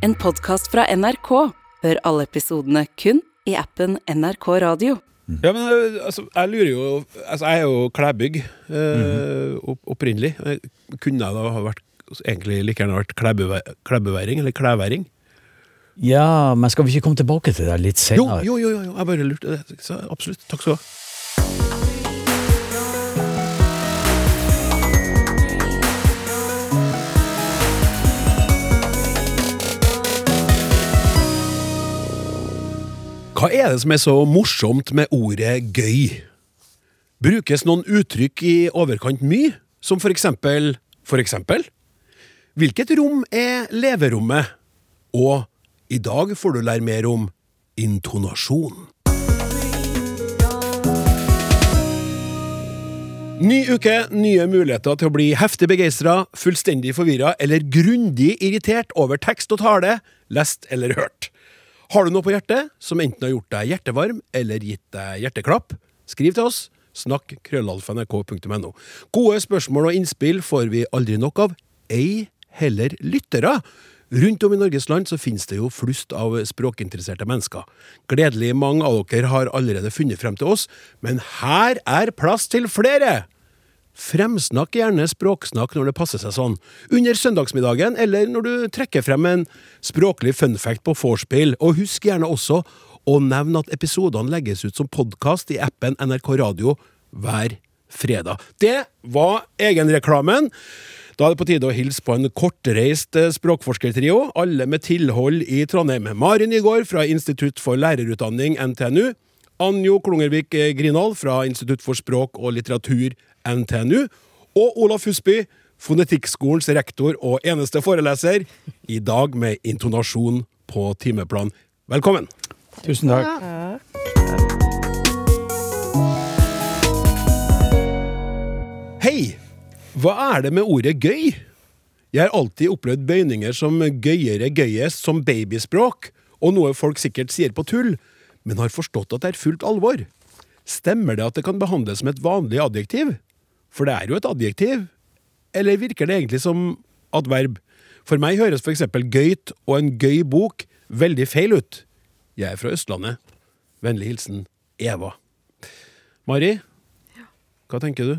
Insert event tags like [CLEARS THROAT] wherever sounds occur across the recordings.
En podkast fra NRK. Hør alle episodene kun i appen NRK Radio. Ja, men eh, altså, jeg lurer jo Altså, jeg er jo klæbygg eh, opp, opprinnelig. Kunne jeg da ha vært egentlig like gjerne vært klæbuværing eller klæværing. Ja, men skal vi ikke komme tilbake til det litt senere? jo, jo, jo, jo, jeg bare lurte. Absolutt. Takk skal du ha. Hva er det som er så morsomt med ordet gøy? Brukes noen uttrykk i overkant mye, som for eksempel For eksempel? Hvilket rom er leverommet? Og i dag får du lære mer om intonasjon. Ny uke, nye muligheter til å bli heftig begeistra, fullstendig forvirra eller grundig irritert over tekst og tale, lest eller hørt. Har du noe på hjertet som enten har gjort deg hjertevarm eller gitt deg hjerteklapp? Skriv til oss. Snakk krøllalfa.nrk.no. Gode spørsmål og innspill får vi aldri nok av, ei heller lyttere. Rundt om i Norges land så finnes det jo flust av språkinteresserte mennesker. Gledelig mange av dere har allerede funnet frem til oss, men her er plass til flere! Fremsnakk gjerne språksnakk når det passer seg sånn. Under søndagsmiddagen, eller når du trekker frem en språklig funfact på vorspiel. Og husk gjerne også å nevne at episodene legges ut som podkast i appen NRK Radio hver fredag. Det var egenreklamen. Da er det på tide å hilse på en kortreist eh, språkforskertrio, alle med tilhold i Trondheim. Mari Nygaard fra Institutt for lærerutdanning, NTNU. Anjo Klungervik Grinal fra Institutt for språk og litteratur, NTNU. Og Olaf Husby, Fonetikkskolens rektor og eneste foreleser, i dag med intonasjon på timeplan. Velkommen! Tusen takk. Hei! Hva er det med ordet gøy? Jeg har alltid opplevd bøyninger som gøyere gøyest som babyspråk, og noe folk sikkert sier på tull, men har forstått at det er fullt alvor. Stemmer det at det kan behandles som et vanlig adjektiv? For det er jo et adjektiv. Eller virker det egentlig som adverb? For meg høres eksempel gøyt og en gøy bok veldig feil ut. Jeg er fra Østlandet. Vennlig hilsen Eva. Mari, hva tenker du?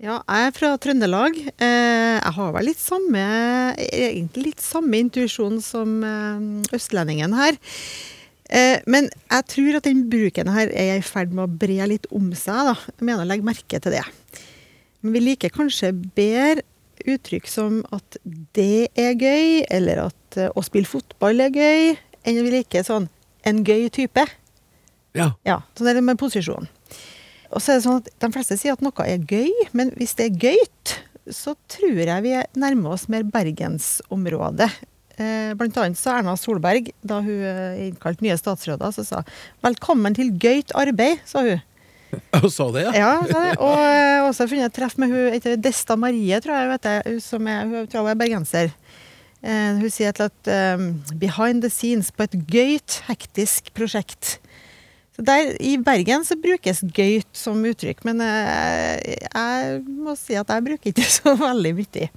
Ja, jeg er fra Trøndelag. Eh, jeg har vel litt samme, egentlig litt samme intuisjon som eh, østlendingen her. Eh, men jeg tror at den bruken her er i ferd med å bre litt om seg. da. Jeg mener å legge merke til det. Men vi liker kanskje bedre uttrykk som at det er gøy, eller at eh, å spille fotball er gøy, enn vi liker sånn en gøy type. Ja. Ja, sånn er det med posisjon. Og så er det sånn at De fleste sier at noe er gøy, men hvis det er gøyt, så tror jeg vi nærmer oss mer bergensområdet. Eh, blant annet så Erna Solberg, da hun eh, innkalte nye statsråder, så sa 'velkommen til gøyt arbeid', sa hun. [LAUGHS] Hun sa det, ja? Ja, sa det. Og eh, også funnet treff med hun Desta Marie, tror jeg hun heter, hun som er, hun tror jeg er bergenser. Eh, hun sier et eller annet eh, 'behind the scenes' på et gøyt, hektisk prosjekt. Så der, I Bergen så brukes gøyt som uttrykk, men eh, jeg må si at jeg bruker ikke [LAUGHS] så veldig mye.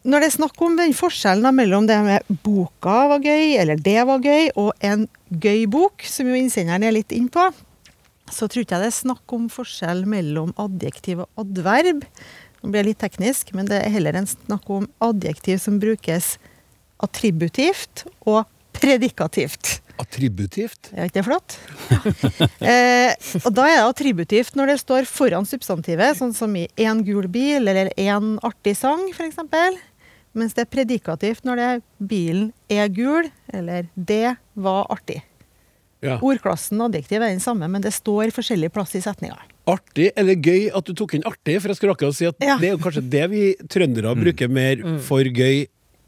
Når det er snakk om den forskjellen mellom det med boka var gøy, eller det var gøy, og en gøy bok, som jo innsenderen er litt inn på, så tror ikke jeg det er snakk om forskjell mellom adjektiv og adverb. Nå blir jeg litt teknisk, men det er heller en snakk om adjektiv som brukes attributivt og predikativt. Attributivt? Er ikke det flott? [LAUGHS] eh, og da er det attributivt når det står foran substantivet, sånn som i 'én gul bil' eller 'én artig sang', f.eks. Mens det er predikativt når det er 'bilen er gul' eller 'det var artig'. Ja. Ordklassen adjektiv er den samme, men det står forskjellig plass i setninga. Artig eller gøy at du tok inn artig, for jeg skulle akkurat si at Ja. det er jo kanskje det vi trøndere bruker mer for gøy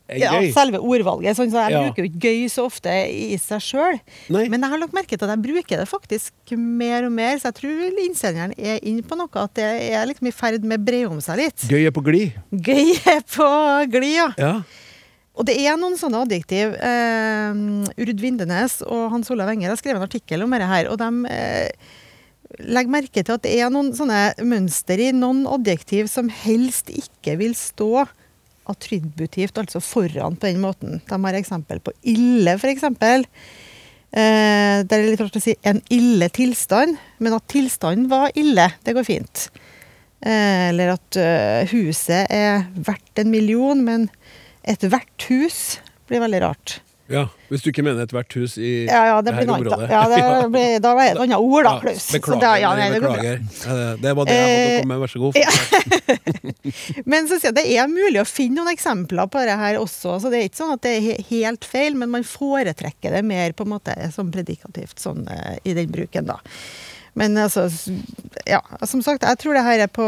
enn Ja, gøy. selve ordvalget. Sånn, så jeg Ja. bruker jo ikke gøy så ofte i seg sjøl. Men jeg har lagt merke til at jeg bruker det faktisk mer og mer, så jeg tror innsenderen er inne på noe. At det er liksom i ferd med å bre om seg litt. Gøy er på glid. Gøy er på glid, ja. Ja. Og det er noen sånne adjektiv. Eh, Urd Vindenes og Hans Olav Enger har skrevet en artikkel om dette her. Og de eh, legger merke til at det er noen sånne mønster i noen adjektiv som helst ikke vil stå attributivt, altså foran på den måten. De har eksempel på ille, f.eks. Eh, det er litt rart å si en ille tilstand, men at tilstanden var ille, det går fint. Eller at huset er verdt en million, men et verthus blir veldig rart. Ja, Hvis du ikke mener et verthus i Ja, ja, det det her blir noe området. Ja, det [LAUGHS] blir, da var det et annet ord, da, Ja, Klaus. Beklager. da- ja, nei, det beklager. Eh, Det var det jeg hadde å komme med. Vær så god. [LAUGHS] Men så sier jeg, det er mulig å finne noen eksempler på det her også. så Det er ikke sånn at det er helt feil, men man foretrekker det mer på en måte som predikativt sånn, eh, i den bruken, da. Men altså, ja, som sagt, jeg tror det her er på,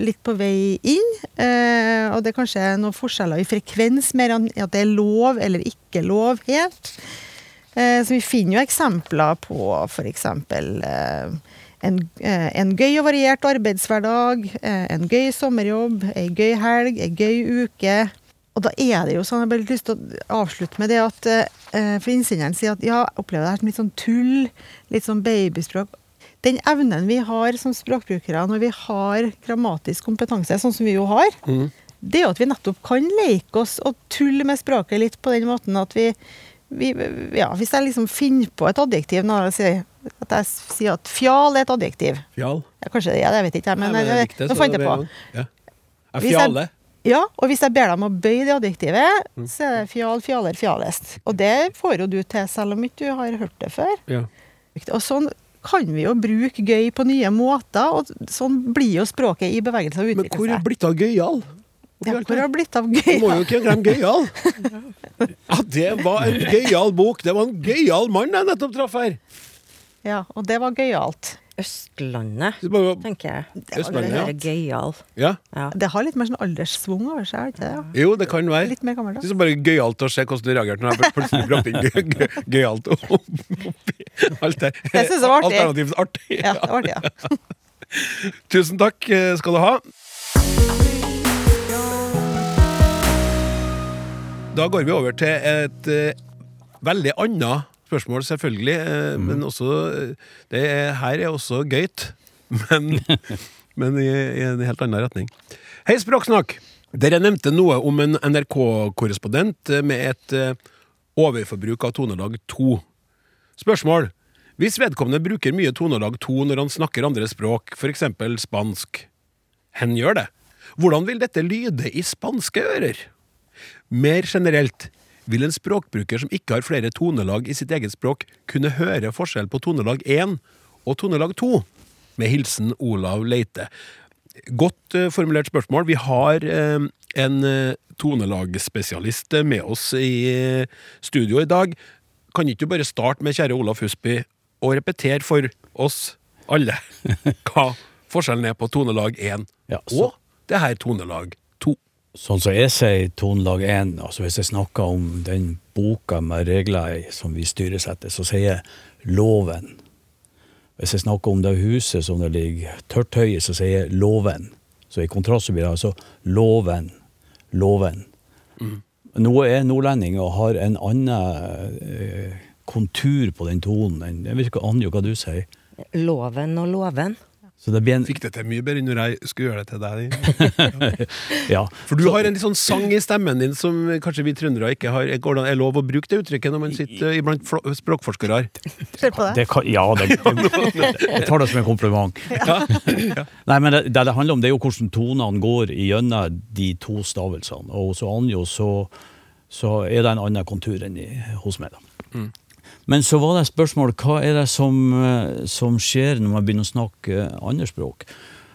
litt på vei inn. Eh, og det er kanskje noen forskjeller i frekvens, mer enn at det er lov eller ikke lov helt. Eh, så vi finner jo eksempler på f.eks. Eh, en, eh, en gøy og variert arbeidshverdag, eh, en gøy sommerjobb, ei gøy helg, ei gøy uke. Og da er det jo sånn, jeg har lyst til å avslutte med det at eh, For innsenderen sier at ja, jeg opplever det her som litt sånn tull, litt sånn babyspråk. Den evnen vi har som språkbrukere når vi har grammatisk kompetanse, sånn som vi jo har, det er jo at vi nettopp kan leke oss og tulle med språket litt på den måten at vi, vi ja, Hvis jeg liksom finner på et adjektiv når jeg sier at jeg sier at fjal er et adjektiv Fjal. ja, Kanskje det er det, jeg vet ikke. Men Nei, likte det, nå så fant det jeg på. Ja. Er Fjale. Ja, og hvis jeg ber dem å bøye det adjektivet, Mm. så er det fjal, fjaler, fjalest. Og det får jo du til, selv om ikke du har hørt det før. Ja. Og sånn kan vi jo bruke gøy på nye måter, og sånn blir jo språket i bevegelse og Men hvor er det blitt av gøyal? Ja, hvor har blitt av gøyal? gøy? må jo ikke glemme gøyal. [LAUGHS] Ja, det var en gøyal bok. Det var en gøyal mann jeg nettopp traff her. Ja, og det var gøyalt. Østlandet, bare- tenker jeg. Det Østlandet, Det ja. gøyal. Ja. Ja. Det har litt mer sånn alderssvung over seg, ikke det Ja. Jo, det kan være. Litt mer Det er så bare gøyalt å se hvordan du reagerte når jeg plutselig brakte inn gøy- gøy- gøyalt oppi alt det. Jeg synes det var artig. Alternativt artig. Ja, det var det, ja. [LAUGHS] Tusen takk skal du ha. Da går vi over til et eh, veldig annet spørsmål, selvfølgelig. eh, Men også eh, det er, Her er også gøyt, [LAUGHS] men, [LAUGHS] men i, i en helt annen retning. Hei, Språksnakk! Dere nevnte noe om en NRK-korrespondent eh, med et overforbruk av tonelag 2. Spørsmål. Hvis vedkommende bruker mye tonelag 2 når han snakker andre språk, f.eks. spansk, hen gjør det, hvordan vil dette lyde i spanske ører? Mer generelt, vil en språkbruker som ikke har flere tonelag i sitt eget språk, kunne høre forskjell på tonelag 1 og tonelag 2? Med hilsen Olav Leite. Godt uh, formulert spørsmål. Vi har uh, en uh, tonelagspesialist eh, med oss i studio i dag. Kan ikke du bare starte med kjære Olav Husby og repetere for oss alle [LAUGHS] hva forskjellen er på tonelag 1 Ja, og det her tonelag 2? Sånn som jeg sier tonelag 1, altså hvis jeg snakker om den boka med regler i som vi styres etter, så sier jeg loven. Hvis jeg snakker om det huset som det ligger tørt høye, så sier jeg loven. Så i kontrast så blir det altså loven, loven. Nå er jeg nordlending og har en annen eh, kontur på den tonen enn Jeg vet ikke Anjo, hva du sier. Loven og låven. Så det en Fikk det til mye bedre enn når jeg skulle gjøre det til deg. [LAUGHS] Ja. For du har en litt sånn sang i stemmen din som kanskje vi trøndere ikke har. Går det er lov å bruke det uttrykket når man sitter iblant flo- språkforskere? Se på det. Det kan, ja, det, det, [LAUGHS] jeg tar det som en kompliment. [LAUGHS] Nei, men det, det det handler om, det er jo hvordan tonene går gjennom de to stavelsene. Og hos Anjo så, så er det en annen kontur enn i, hos meg. da. Men så var det spørsmål hva er det som, eh, som skjer når man begynner å snakke andre språk.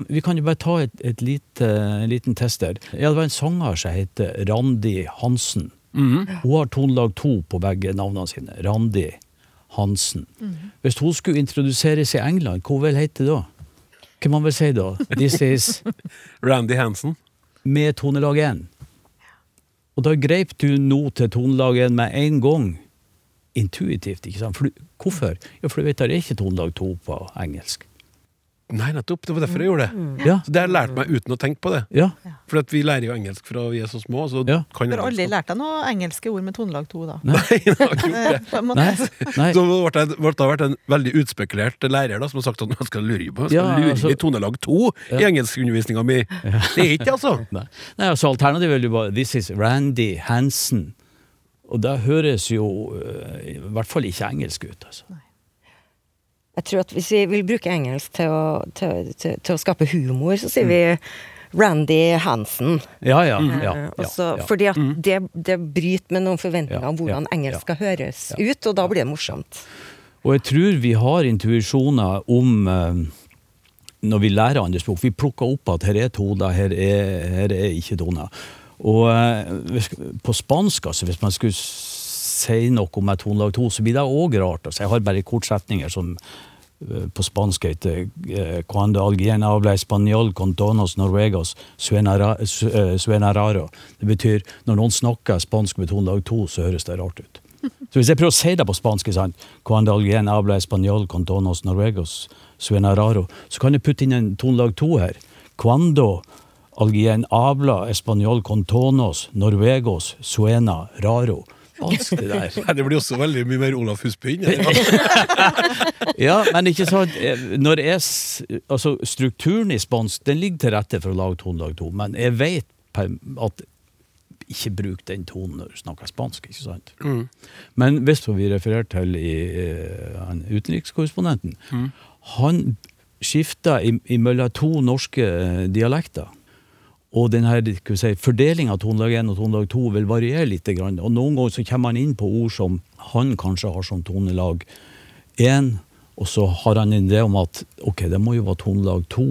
Vi kan jo bare ta et, et lite, en liten test der. Ja, det var en sanger som heter Randi Hansen. Hun har tonelag to på begge navnene sine. Randi Hansen. Hvis hun skulle introduseres i England, hva vil hete da? Hva man vil si da? This is [LAUGHS] Randy Hansen. med tonelag 1. Og da greip du nå til tonelag 1 med en gang. Intuitivt, ikke sant? For du, hvorfor? Ja, for du vet det er ikke tonelag 2 på engelsk. Nei, nettopp. Det var derfor jeg gjorde det. Ja. Så Det har jeg lært meg uten å tenke på det. ja. For at vi lærer jo engelsk fra vi er så små. Så Ja. kan har aldri lært deg noe engelske ord med tonelag to, da? Nei, jeg har ikke gjort [LAUGHS] det. Nei. nei. Så ble jeg, ble vært en veldig utspekulert lærer da, som har sagt at man skal lure på. Skal Ja, lure altså- i tonelag to i engelskundervisninga mi. Det er ikke altså. Nei, Nei altså Alternativet er jo bare This is Randy Hansen. Og det høres jo eh, i hvert fall ikke engelsk ut. altså. Jeg tror at hvis vi vil bruke engelsk til å, til, til, til å skape humor, så sier vi Randy Hansen. Ja, ja. Eh, ja, ja, så- ja. Fordi at det, det bryter med noen forventninger om hvordan engelsk skal høres ut, og da blir det morsomt. Og jeg tror vi har intuisjoner om eh, når vi lærer andre språk. Vi plukker opp at her er toner, her er, her er ikke toner. Og eh, på spansk, altså, hvis man skulle si noe om et tonelag to, så blir det òg rart. Altså, jeg har bare kortsetninger som eh, på spansk heter eh, Cuando alguien habla español con tonos noruegos suena, ra, suena raro. Det betyr når noen snakker spansk med tonelag to, så høres det rart ut. Så hvis jeg prøver å si det på spansk, sant? Cuando alguien habla español con tonos noruegos suena raro, så kan jeg putte inn en tonelag to her. Cuando alguien habla español con tonos noruegos suena raro. Vanskelig der. [LAUGHS] Det blir også veldig mye mer Olaf Husby her. [LAUGHS] Ja, men ikke sant eh, Når jeg, altså Strukturen i spansk den ligger til rette for å lage tonelag to, men jeg vet at ikke bruk den tonen når du snakker spansk. ikke sant? Men hvis vi refererer til i, uh, utenrikskorrespondenten utenrikskorrespondenten Han skifta mellom to norske eh, dialekter. Og denne si, Fordelinga av tonelag 1 og tonelag 2 vil variere litt. Og Noen ganger så kommer han inn på ord som han kanskje har som tonelag 1, og så har han en idé om at ok, det må jo være tonelag 2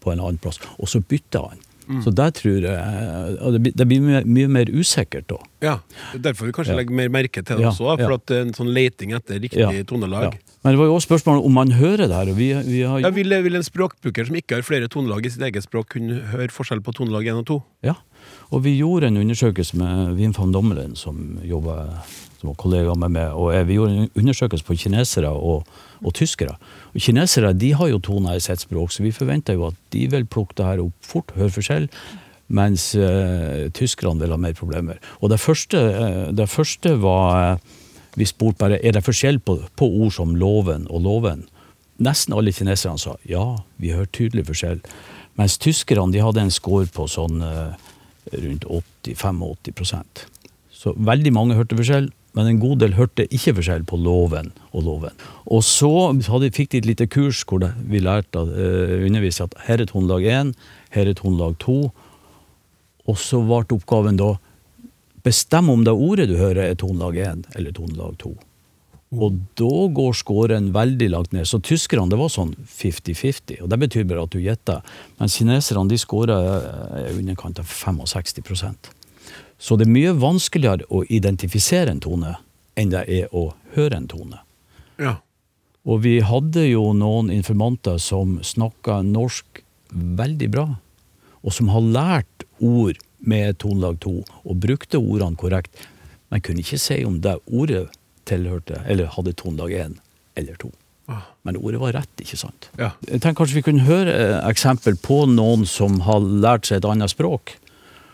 på en annen plass. Og så bytter han. Så der tror jeg Det blir, mye, mye mer usikkert da. Ja, er Derfor vi kanskje Ja. legger mer merke til det Ja, også, for ja. at det en sånn leting etter riktig tonelag. Men det var jo også spørsmålet om man hører det her. vi, vi har Ja, vil, vil en språkbruker som ikke har flere tonelag i sitt eget språk, kunne høre forskjell på tonelag 1 og 2? Ja, og vi gjorde en undersøkelse med Wim van Dommelen, som jobber som var kollega med meg, og jeg- vi gjorde en undersøkelse på kinesere og, og tyskere. Og kinesere de har jo toner i sitt språk, så vi forventer jo at de vil plukke det her opp fort, høre forskjell, mens eh, tyskerne vil ha mer problemer. Og det første, eh, det første var eh, Vi spurte bare er det forskjell på, på ord som loven og loven. Nesten alle kineserne sa ja, vi hører tydelig forskjell. Mens tyskerne de hadde en score på sånn eh, rundt 80-85% Så veldig mange hørte forskjell, men en god del hørte ikke forskjell på loven og loven. Og så hadde, fikk de et lite kurs hvor vi lærte eh, undervise at her er tonelag 1, her er tonelag 2, og så ble oppgaven da Bestem om det ordet du hører er tonelag 1 eller tonelag 2. Og da går scoren veldig langt ned. Så tyskerne det var sånn 50-50, og det betyr bare at du gjetter. Men kineserne de scorer eh, i underkant av 65% Så det er mye vanskeligere å identifisere en tone enn det er å høre en tone. Ja. Og vi hadde jo noen informanter som snakka norsk veldig bra, og som har lært ord med tonelag 2, og brukte ordene korrekt, men kunne ikke si om det ordet tilhørte, eller hadde tonelag 1 eller 2. Men ordet var rett, ikke sant? Ja. Jeg tenker kanskje vi kunne høre eh, eksempel på noen som har lært seg et annet språk.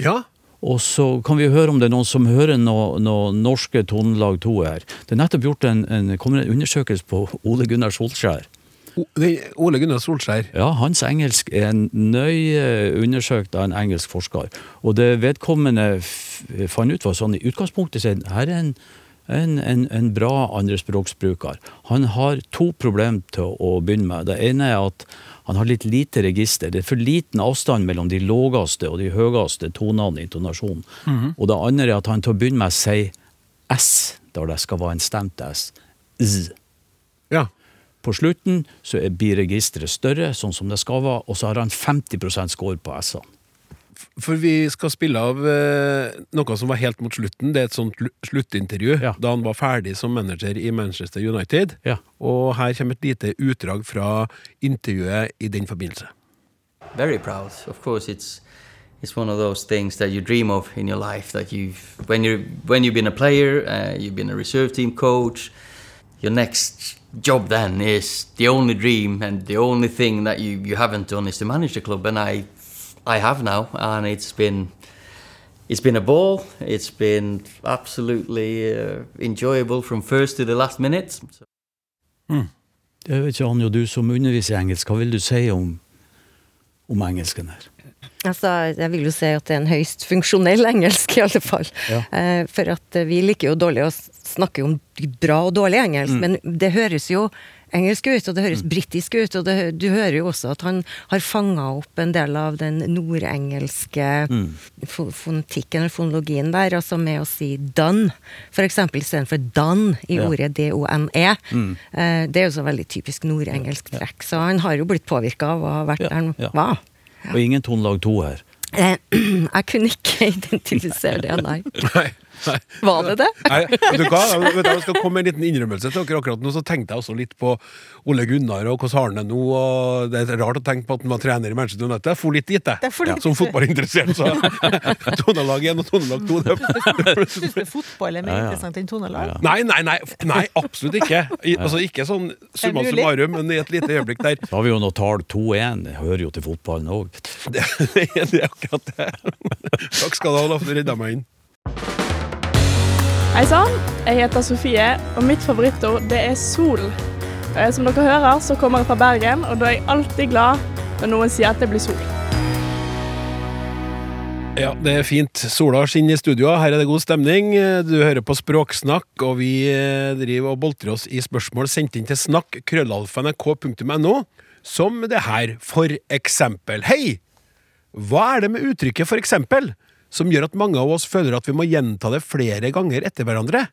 ja. Og så kan vi høre om det er noen som hører noe, noe norske tonelag 2 her. Det er nettopp gjort en, en, en undersøkelse på Ole Gunnar Solskjær. Ole Gunnar Solskjær. Ja, hans engelsk er nøye undersøkt av en engelsk forsker. Og det vedkommende fant ut var sånn i utgangspunktet sin, her er en, en, en, en bra andrespråksbruker. Han har to problem til å begynne med. Det ene er at han har litt lite register. Det er for liten avstand mellom de lågeste og de høyeste tonene i intonasjonen. Og det andre er at han til å begynne med sier S, da det skal være en stemt S. Z. På slutten så er- blir registeret større, sånn som det skal være, og så har han 50% score på S-ene. For vi skal spille av eh, noe som var helt mot slutten. Det er et sånt sluttintervju Ja. da han var ferdig som manager i Manchester United. Ja. Og her kommer et lite utdrag fra intervjuet i den forbindelse. very proud. Of course, it's it's one of those things that you dream of in your life. That you've when you when you've been a player, uh, you've been a reserve team coach. Your next job then is the only dream and the only thing that you, you haven't done is to manage the club, and I I have now, and it's been it's been a ball. It's been absolutely uh, enjoyable from first to the last minute. So- Jeg vet ikke, Anjo, du som underviser i engelsk, du si om, om engelsken? Altså, jeg vil jo si at det er en høyst funksjonell engelsk, i alle fall. Ja. Eh, for at eh, vi liker jo dårlig å snakke om bra og dårlig engelsk, men det høres jo engelsk ut, og det høres britisk ut, og det, du hører jo også at han har fanga opp en del av den nordengelske mm. fonetikken eller fonologien der, altså med å si done, for eksempel istedenfor done i Ja. ordet D-O-N-E. Eh, det er jo så veldig typisk nordengelsk trekk, så han har jo blitt påvirka av å ha vært Ja, der han var. Og ingen tonelag to her. Eh, [CLEARS THROAT] jeg kunne ikke [LAUGHS] identifisere det. Nei, nei. Var det det? Nei, vet du hva? Vet du, jeg skal komme med en liten innrømmelse til dere akkurat nå. Så tenkte jeg også litt på Ole Gunnar og hvordan har han det nå. Og det er rart å tenke på at han var trener i Manchester United. Jeg for litt dit, Det jeg. Ja, Som fotballinteressert, så [LAUGHS] tonelag 1 og tonelag 2 det Syns du fotball er mer interessant enn tonelag? Nei, nei, nei, nei, absolutt ikke. I, altså Ikke sånn summa summarum, men i et lite øyeblikk der. Så har vi jo noe tall 2-1, det hører jo til fotballen òg. [LAUGHS] Det, det er akkurat det. Takk skal du ha, du redda meg inn. Hei sann, jeg heter Sofie, og mitt favorittord det er sol. Som dere hører, så kommer jeg fra Bergen, og da er jeg alltid glad når noen sier at det blir sol. Ja, det er fint. Sola skinner i studio. Her er det god stemning. Du hører på Språksnakk, og vi eh, driver og boltrer oss i spørsmål sendt inn til snakk krøllalfa.nrk.no, som det her, for eksempel. Hei! Hva er det med uttrykket for eksempel som gjør at mange av oss føler at vi må gjenta det flere ganger etter hverandre?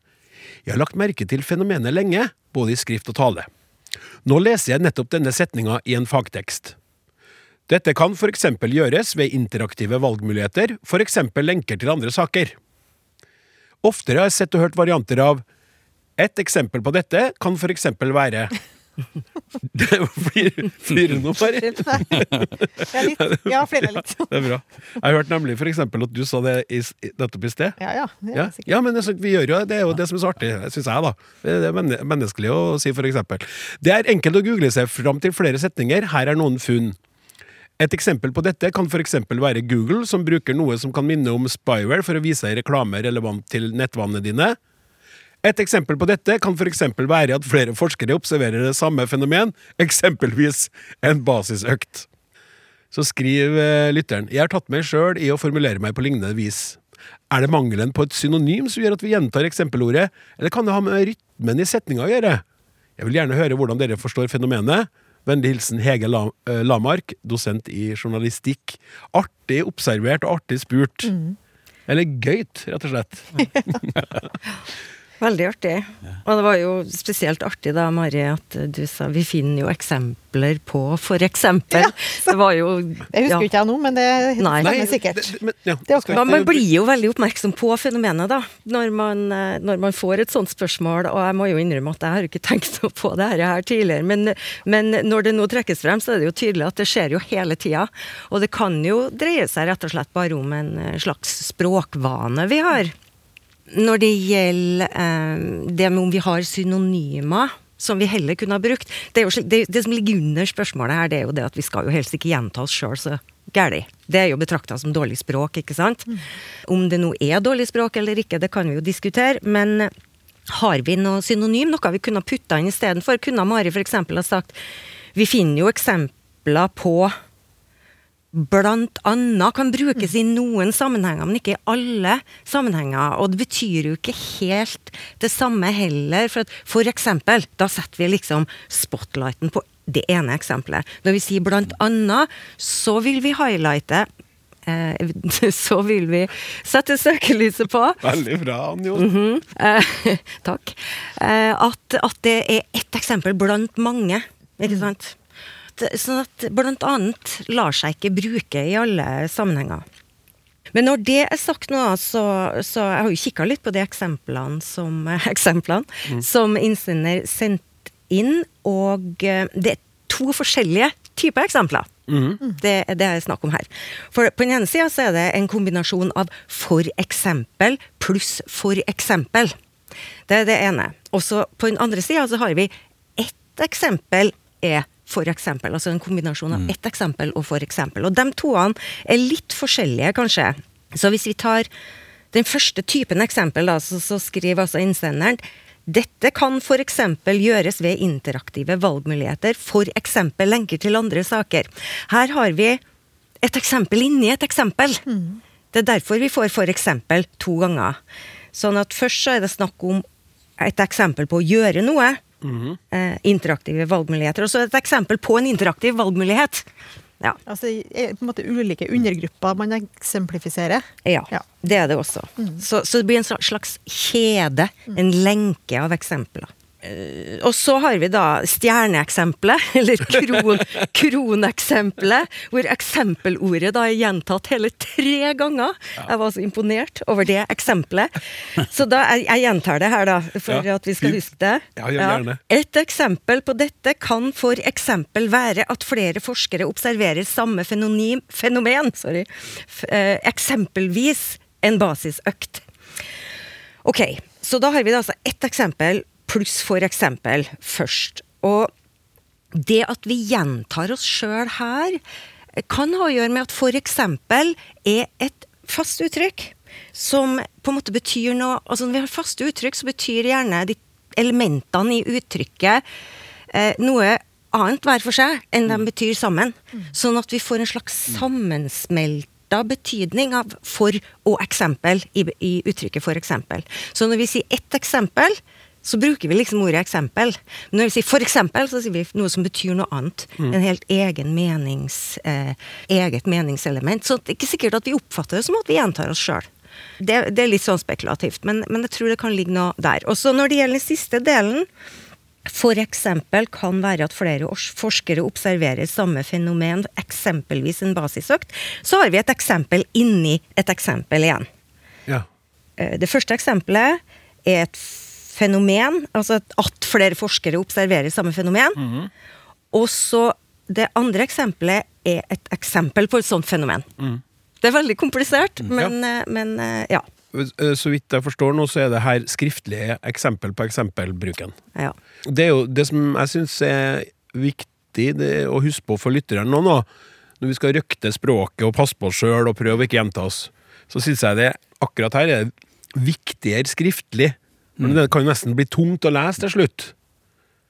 Jeg har lagt merke til fenomenet lenge, både i skrift og tale. Nå leser jeg nettopp denne setninga i en fagtekst. Dette kan for eksempel gjøres ved interaktive valgmuligheter, for eksempel lenker til andre saker. Oftere har jeg sett og hørt varianter av Et eksempel på dette kan for eksempel være flirer flirer du nå, Mari? Ja, litt. Ja, litt. Det er bra. Jeg hørte nemlig for eksempel at du sa det i, nettopp i sted. Ja, ja. Ja, men det, vi gjør jo, det er jo det som er så artig, syns jeg, da. Det er menneskelig å si, for eksempel. Det er enkelt å google seg fram til flere setninger. Her er noen funn. Et eksempel på dette kan eksempel være Google, som bruker noe som kan minne om spyware for å vise reklame relevant til nettvannet dine. Et eksempel på dette kan eksempel være at flere forskere observerer det samme fenomen, eksempelvis en basisøkt. Så skriver eh, lytteren Jeg har tatt meg sjøl i å formulere meg på lignende vis. Er det mangelen på et synonym som gjør at vi gjentar eksempelordet, eller kan det ha med rytmen i setninga å gjøre? Jeg vil gjerne høre hvordan dere forstår fenomenet. Vennlig hilsen Hege eh, Lamark, dosent i journalistikk. Artig observert og artig spurt. Eller gøyt, rett og slett. [LAUGHS] [LAUGHS] Veldig artig. Og det var jo spesielt artig da, Mari, at du sa vi finner jo eksempler på for eksempel. Det var jo Det husker ja. ikke jeg nå, men det er stemmer sikkert. det- men, ja, Det man blir jo veldig oppmerksom på fenomenet da, når man, eh, når man får et sånt spørsmål. Og jeg må jo innrømme at jeg har jo ikke tenkt på det her, her tidligere. Men, men når det nå trekkes frem, så er det jo tydelig at det skjer jo hele tida. Og det kan jo dreie seg rett og slett bare om en eh, slags språkvane vi har. Når det gjelder eh, det med om vi har synonymer som vi heller kunne ha brukt Det, er jo, det, det som ligger under spørsmålet her, det er jo det at vi skal jo helst ikke gjenta oss sjøl så gæli. Det er jo betrakta som dårlig språk, ikke sant? Om det nå er dårlig språk eller ikke, det kan vi jo diskutere. Men har vi noe synonym, noe vi kunne ha putta inn istedenfor? Kunne Mari f.eks. ha sagt Vi finner jo eksempler på blant annet kan brukes i noen sammenhenger, men ikke i alle sammenhenger. Og det betyr jo ikke helt det samme heller. For, at, for eksempel, da setter vi liksom spotlighten på det ene eksempelet. Når vi sier blant annet, så vil vi highlighte eh, [LAUGHS] Så vil vi sette søkelyset på Veldig bra, Anjo. Eh, [LAUGHS] takk. Eh, at, at det er ett eksempel blant mange, ikke sant? Det- Sånn at blant annet lar seg ikke bruke i alle sammenhenger. Men når det er sagt nå, så, så jeg har jo kikka litt på de eksemplene som, [LAUGHS] eksemplene som innsender sendte inn, og eh, det er to forskjellige typer eksempler. Det er det er snakk om her. For på den ene sida så er det en kombinasjon av for eksempel pluss for eksempel. Det er det ene. Og så på den andre sida så har vi ett ett eksempel er for eksempel, altså en kombinasjon av ett eksempel og for eksempel. Og de toene er litt forskjellige, kanskje. Så hvis vi tar den første typen eksempel, da, så, så skriver altså innsenderen dette kan f.eks. gjøres ved interaktive valgmuligheter, f.eks. lenker til andre saker. Her har vi et eksempel inni et eksempel. Det er derfor vi får f.eks. to ganger. Sånn at først så er det snakk om et eksempel på å gjøre noe. Eh, interaktive valgmuligheter. Og så et eksempel på en interaktiv valgmulighet. Ja. Altså på en måte ulike undergrupper man eksemplifiserer. Ja, Ja. det er det også. Så, så det blir en slags kjede, en lenke av eksempler. Eh, og så har vi da stjerneeksempelet, [LAUGHS] eller kron, kroneksempelet, hvor eksempelordet da er gjentatt hele tre ganger. Jeg var så imponert over det eksempelet. [LAUGHS] Så da, jeg, jeg gjentar det her, da, for Ja. at vi skal huske det. Ja. Et eksempel på dette kan for eksempel være at flere forskere observerer samme fenonym, fenomen, sorry, eh, eksempelvis en basisøkt. Ok, så da har vi da altså ett eksempel pluss eksempel først. Og det at vi gjentar oss sjøl her, kan ha å gjøre med at eksempel er et fast uttrykk som på en måte betyr noe Altså når vi har faste uttrykk, så betyr gjerne de elementene i uttrykket eh, noe annet hver for seg enn de betyr sammen. Sånn at vi får en slags sammensmelt betydning av for og eksempel i, i uttrykket for eksempel. Så når vi sier ett eksempel, så bruker vi liksom ordet eksempel. Men når vi sier for eksempel, så sier vi noe som betyr noe annet. En helt egen menings, eh, eget meningselement. Så det er ikke sikkert at vi oppfatter det som at vi gjentar oss sjøl. Det, det er litt sånn spekulativt, men, men jeg tror det kan ligge noe der. Og så når det gjelder den siste delen, eksempel kan være at flere forskere observerer samme fenomen, eksempelvis en basisøkt, så har vi et eksempel inni et eksempel igjen. Ja. Eh, Det første eksempelet er et fenomen, altså at- flere forskere observerer samme fenomen. Og så det andre eksempelet er et eksempel på et sånt fenomen. Det er veldig komplisert, men, ja. men eh, ja. Eh, Så vidt jeg forstår nå, så er det her skriftlige eksempel på eksempelbruken. ja. Det er jo det som jeg syns er viktig det, å huske på for lytteren nå, nå, når vi skal røkte språket og passe på oss sjøl og prøve å ikke gjenta oss, så syns jeg det akkurat her er viktigere skriftlig. Men det kan nesten bli tungt å lese til slutt.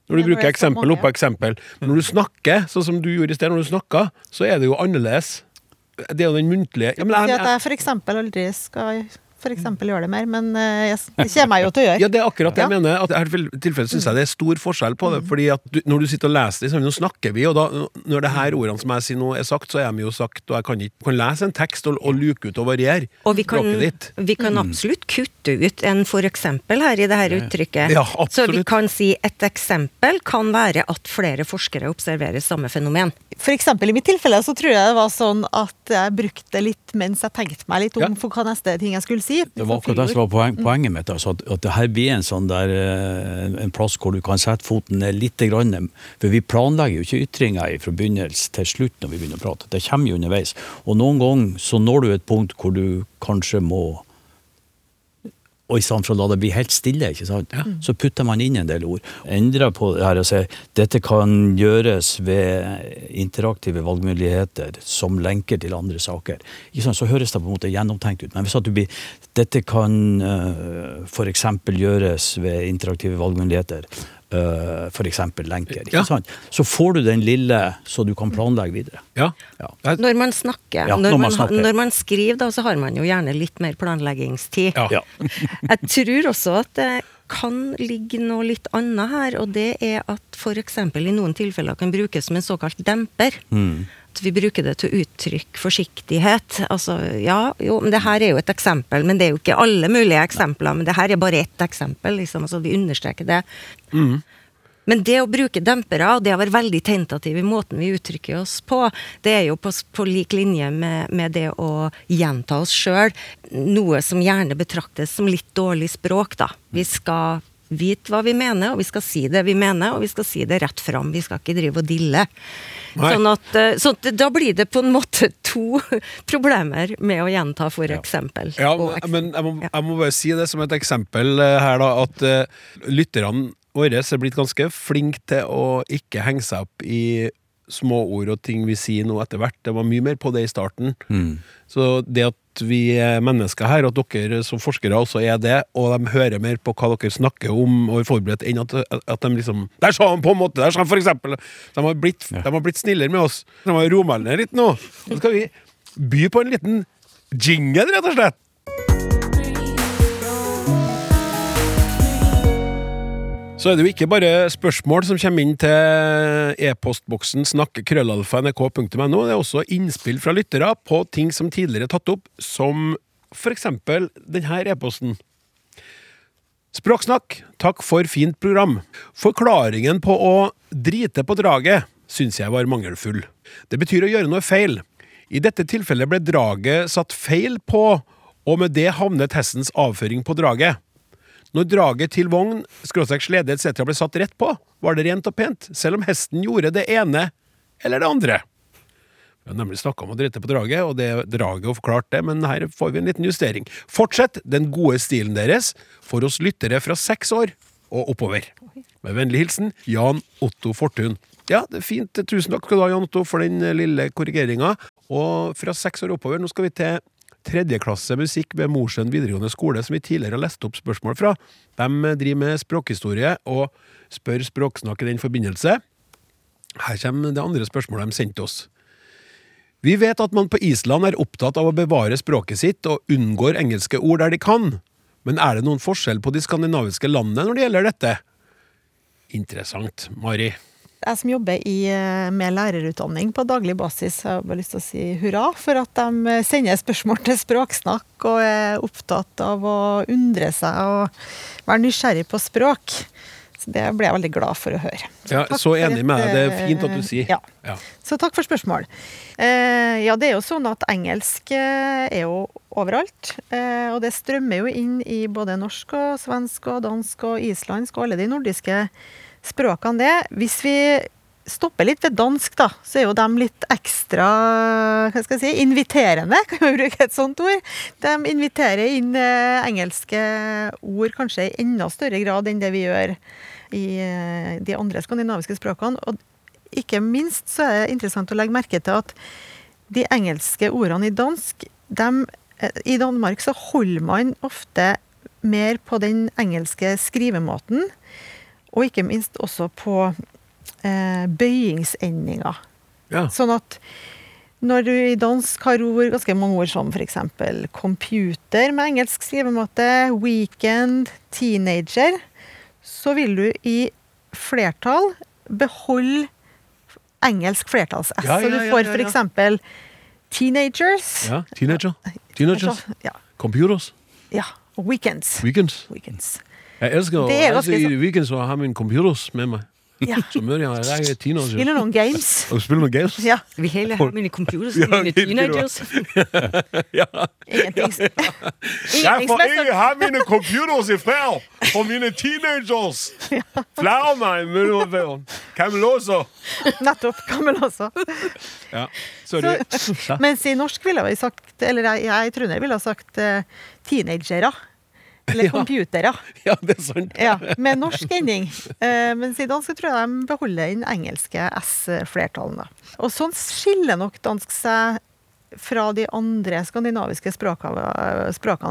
Når du Ja, når bruker er eksempel oppå eksempel. Men når du snakker, sånn som du gjorde i sted, når du snakka, så er det jo annerledes. Det er jo den muntlige ja, men jeg, jeg, at jeg for eksempel aldri skal for eksempel gjøre det mer, men eh, jeg, kommer jeg jo til å gjøre. Ja, det er akkurat det jeg Ja. mener. At i dette tilfellet syns jeg det er stor forskjell på det. Fordi at du, Når du sitter og leser det, så nå snakker vi, og da, når det her ordene som jeg sier nå er sagt, så er de jo sagt, og jeg kan ikke kan lese en tekst og, og luke ut og variere Og vi kan, språket ditt. vi kan absolutt kutte ut en for eksempel her i det her uttrykket. Ja, Så vi kan si et eksempel kan være at flere forskere observerer samme fenomen. For eksempel i mitt tilfelle så tror jeg det var sånn at jeg brukte litt mens jeg tenkte meg litt om Ja. for hva neste ting jeg skulle si. Det var akkurat det som var poeng, poenget mitt. Altså, at, at det her blir en sånn der, eh, en, en plass hvor du kan sette foten ned litt. Grann, for vi planlegger jo ikke ytringer fra begynnelse til slutt når vi begynner å prate. Det kommer jo underveis. Og noen ganger så når du et punkt hvor du kanskje må og i stedet for å la det bli helt stille, ikke sant? så putter man inn en del ord. Endrer på det her og sier dette kan gjøres ved interaktive valgmuligheter som lenker til andre saker. Ikke sant? Så høres det på en måte gjennomtenkt ut. Men hvis at du blir dette kan uh, f.eks. gjøres ved interaktive valgmuligheter, uh, f.eks. lenker, ikke Ja. sant? så får du den lille så du kan planlegge videre. Ja. Ja. Når man snakker, Ja, når, når man man, snakker. når man skriver, da, så har man jo gjerne litt mer planleggingstid. Ja. Ja. [LAUGHS] Jeg tror også at det kan ligge noe litt annet her, og det er at f.eks. i noen tilfeller kan brukes som en såkalt demper. Mm. At vi bruker det til å uttrykke forsiktighet. Altså, ja, jo, men det her er jo et eksempel, men det er jo ikke alle mulige eksempler. Men det her er bare ett eksempel, liksom. Altså, vi understreker det. Men det å bruke dempere, og det å være veldig tentativ i måten vi uttrykker oss på, det er jo på, på lik linje med, med det å gjenta oss sjøl. Noe som gjerne betraktes som litt dårlig språk, da. Vi skal vite hva vi mener, og vi skal si det vi mener, og vi skal si det rett fram. Vi skal ikke drive og dille. Nei. Sånn at, eh, så da blir det på en måte [LAUGHS] to problemer med å gjenta for eksempel. Ja, ja men, men jeg, må, jeg må bare si det som et eksempel eh, her, da, at uh, lytterne våre er blitt ganske flinke til å ikke henge seg opp i småord og ting vi sier nå etter hvert. Det var mye mer på det i starten. Så det at vi er mennesker her, og at dere som forskere også er det, og de hører mer på hva dere snakker om og er forberedt, enn at, at de liksom Der sa han på en måte! Der sa han for eksempel! De har blitt, de har blitt snillere med oss. De har ned litt nå. Så skal vi by på en liten jingle, rett og slett. Så er det jo ikke bare spørsmål som kommer inn til e-postboksen snakkekrøllalfa.nrk.no. Det er også innspill fra lyttere på ting som tidligere er tatt opp, som eksempel denne e-posten. Språksnakk, takk for fint program. Forklaringen på å drite på draget syns jeg var mangelfull. Det betyr å gjøre noe feil. I dette tilfellet ble draget satt feil på, og med det havnet hestens avføring på draget. Når draget til vogn, skråstrek slede etc. ble satt rett på, var det rent og pent, selv om hesten gjorde det ene eller det andre. Vi har nemlig snakka om å drite på draget, og det draget og forklart det, men her får vi en liten justering. Fortsett den gode stilen deres for oss lyttere fra seks år og oppover. Med vennlig hilsen Jan Otto Fortun. Ja, det er fint. Tusen takk skal du ha, Jan Otto, for den lille korrigeringa. Og fra seks år oppover, nå skal vi til tredjeklasse musikk ved Mosjøen videregående skole, som vi tidligere har lest opp spørsmål fra. De driver med språkhistorie og spør Språksnakk i den forbindelse. Her kommer det andre spørsmålet de sendte oss. Vi vet at man på Island er opptatt av å bevare språket sitt og unngår engelske ord der de kan, men er det noen forskjell på de skandinaviske landene når det gjelder dette? Interessant. Mari? Jeg som jobber i, eh, med lærerutdanning på daglig basis, har bare lyst til å si hurra for at de sender spørsmål til Språksnakk og er opptatt av å undre seg og være nysgjerrig på språk. Så det ble jeg veldig glad for å høre. Ja, så enig et, med deg. Det er eh, fint at du sier. Ja. Ja. Så takk for spørsmål. Eh, ja, det er jo sånn at engelsk eh, er jo overalt. Eh, og det strømmer jo inn i både norsk og svensk og dansk og islandsk og alle de nordiske språkene det. Hvis vi stopper litt ved dansk, da, så er jo de litt ekstra hva skal jeg si, inviterende, [LAUGHS] kan vi bruke et sånt ord. De inviterer inn eh, engelske ord kanskje i enda større grad enn det vi gjør i eh, de andre skandinaviske språkene. Og ikke minst så er det interessant å legge merke til at de engelske ordene i dansk, dem, eh, i Danmark så holder man ofte mer på den engelske skrivemåten, og ikke minst også på eh, bøyingsendinger. Ja. Sånn at når du i dansk har ord, ganske mange ord som f.eks. computer med engelsk skrivemåte, weekend, teenager, så vil du i flertall beholde engelsk flertalls-S. Ja, ja, Så du får ja, f.eks. teenagers. ja. Teenager. Teenagers. Ja. Computers. ja. Weekends. Weekends. weekends. Jeg elsker Det er reise i weekend så har ha en computers med meg. Ja. Så møter jeg jeg [LAUGHS] er teenager. Spiller noen games. [LAUGHS] Og spiller noen games. Ja. Vi hele har mine computers, Ja, mine teenagers. [LAUGHS] Ja. Ingenting, Jeg får ikke ha mine computers i fred for mine teenagers! Flere meg mellom Cameloso. Nettopp. Også. Ja, sorry. Mens i norsk ville vi sagt, eller jeg, jeg trønder ville ha sagt uh, teenagere. Eller computere. Ja, det er sant. Ja, med norsk ending. Eh, mens i dansk tror jeg de beholder den engelske S-flertallen. Og sånn skiller nok dansk seg fra de andre skandinaviske språkene,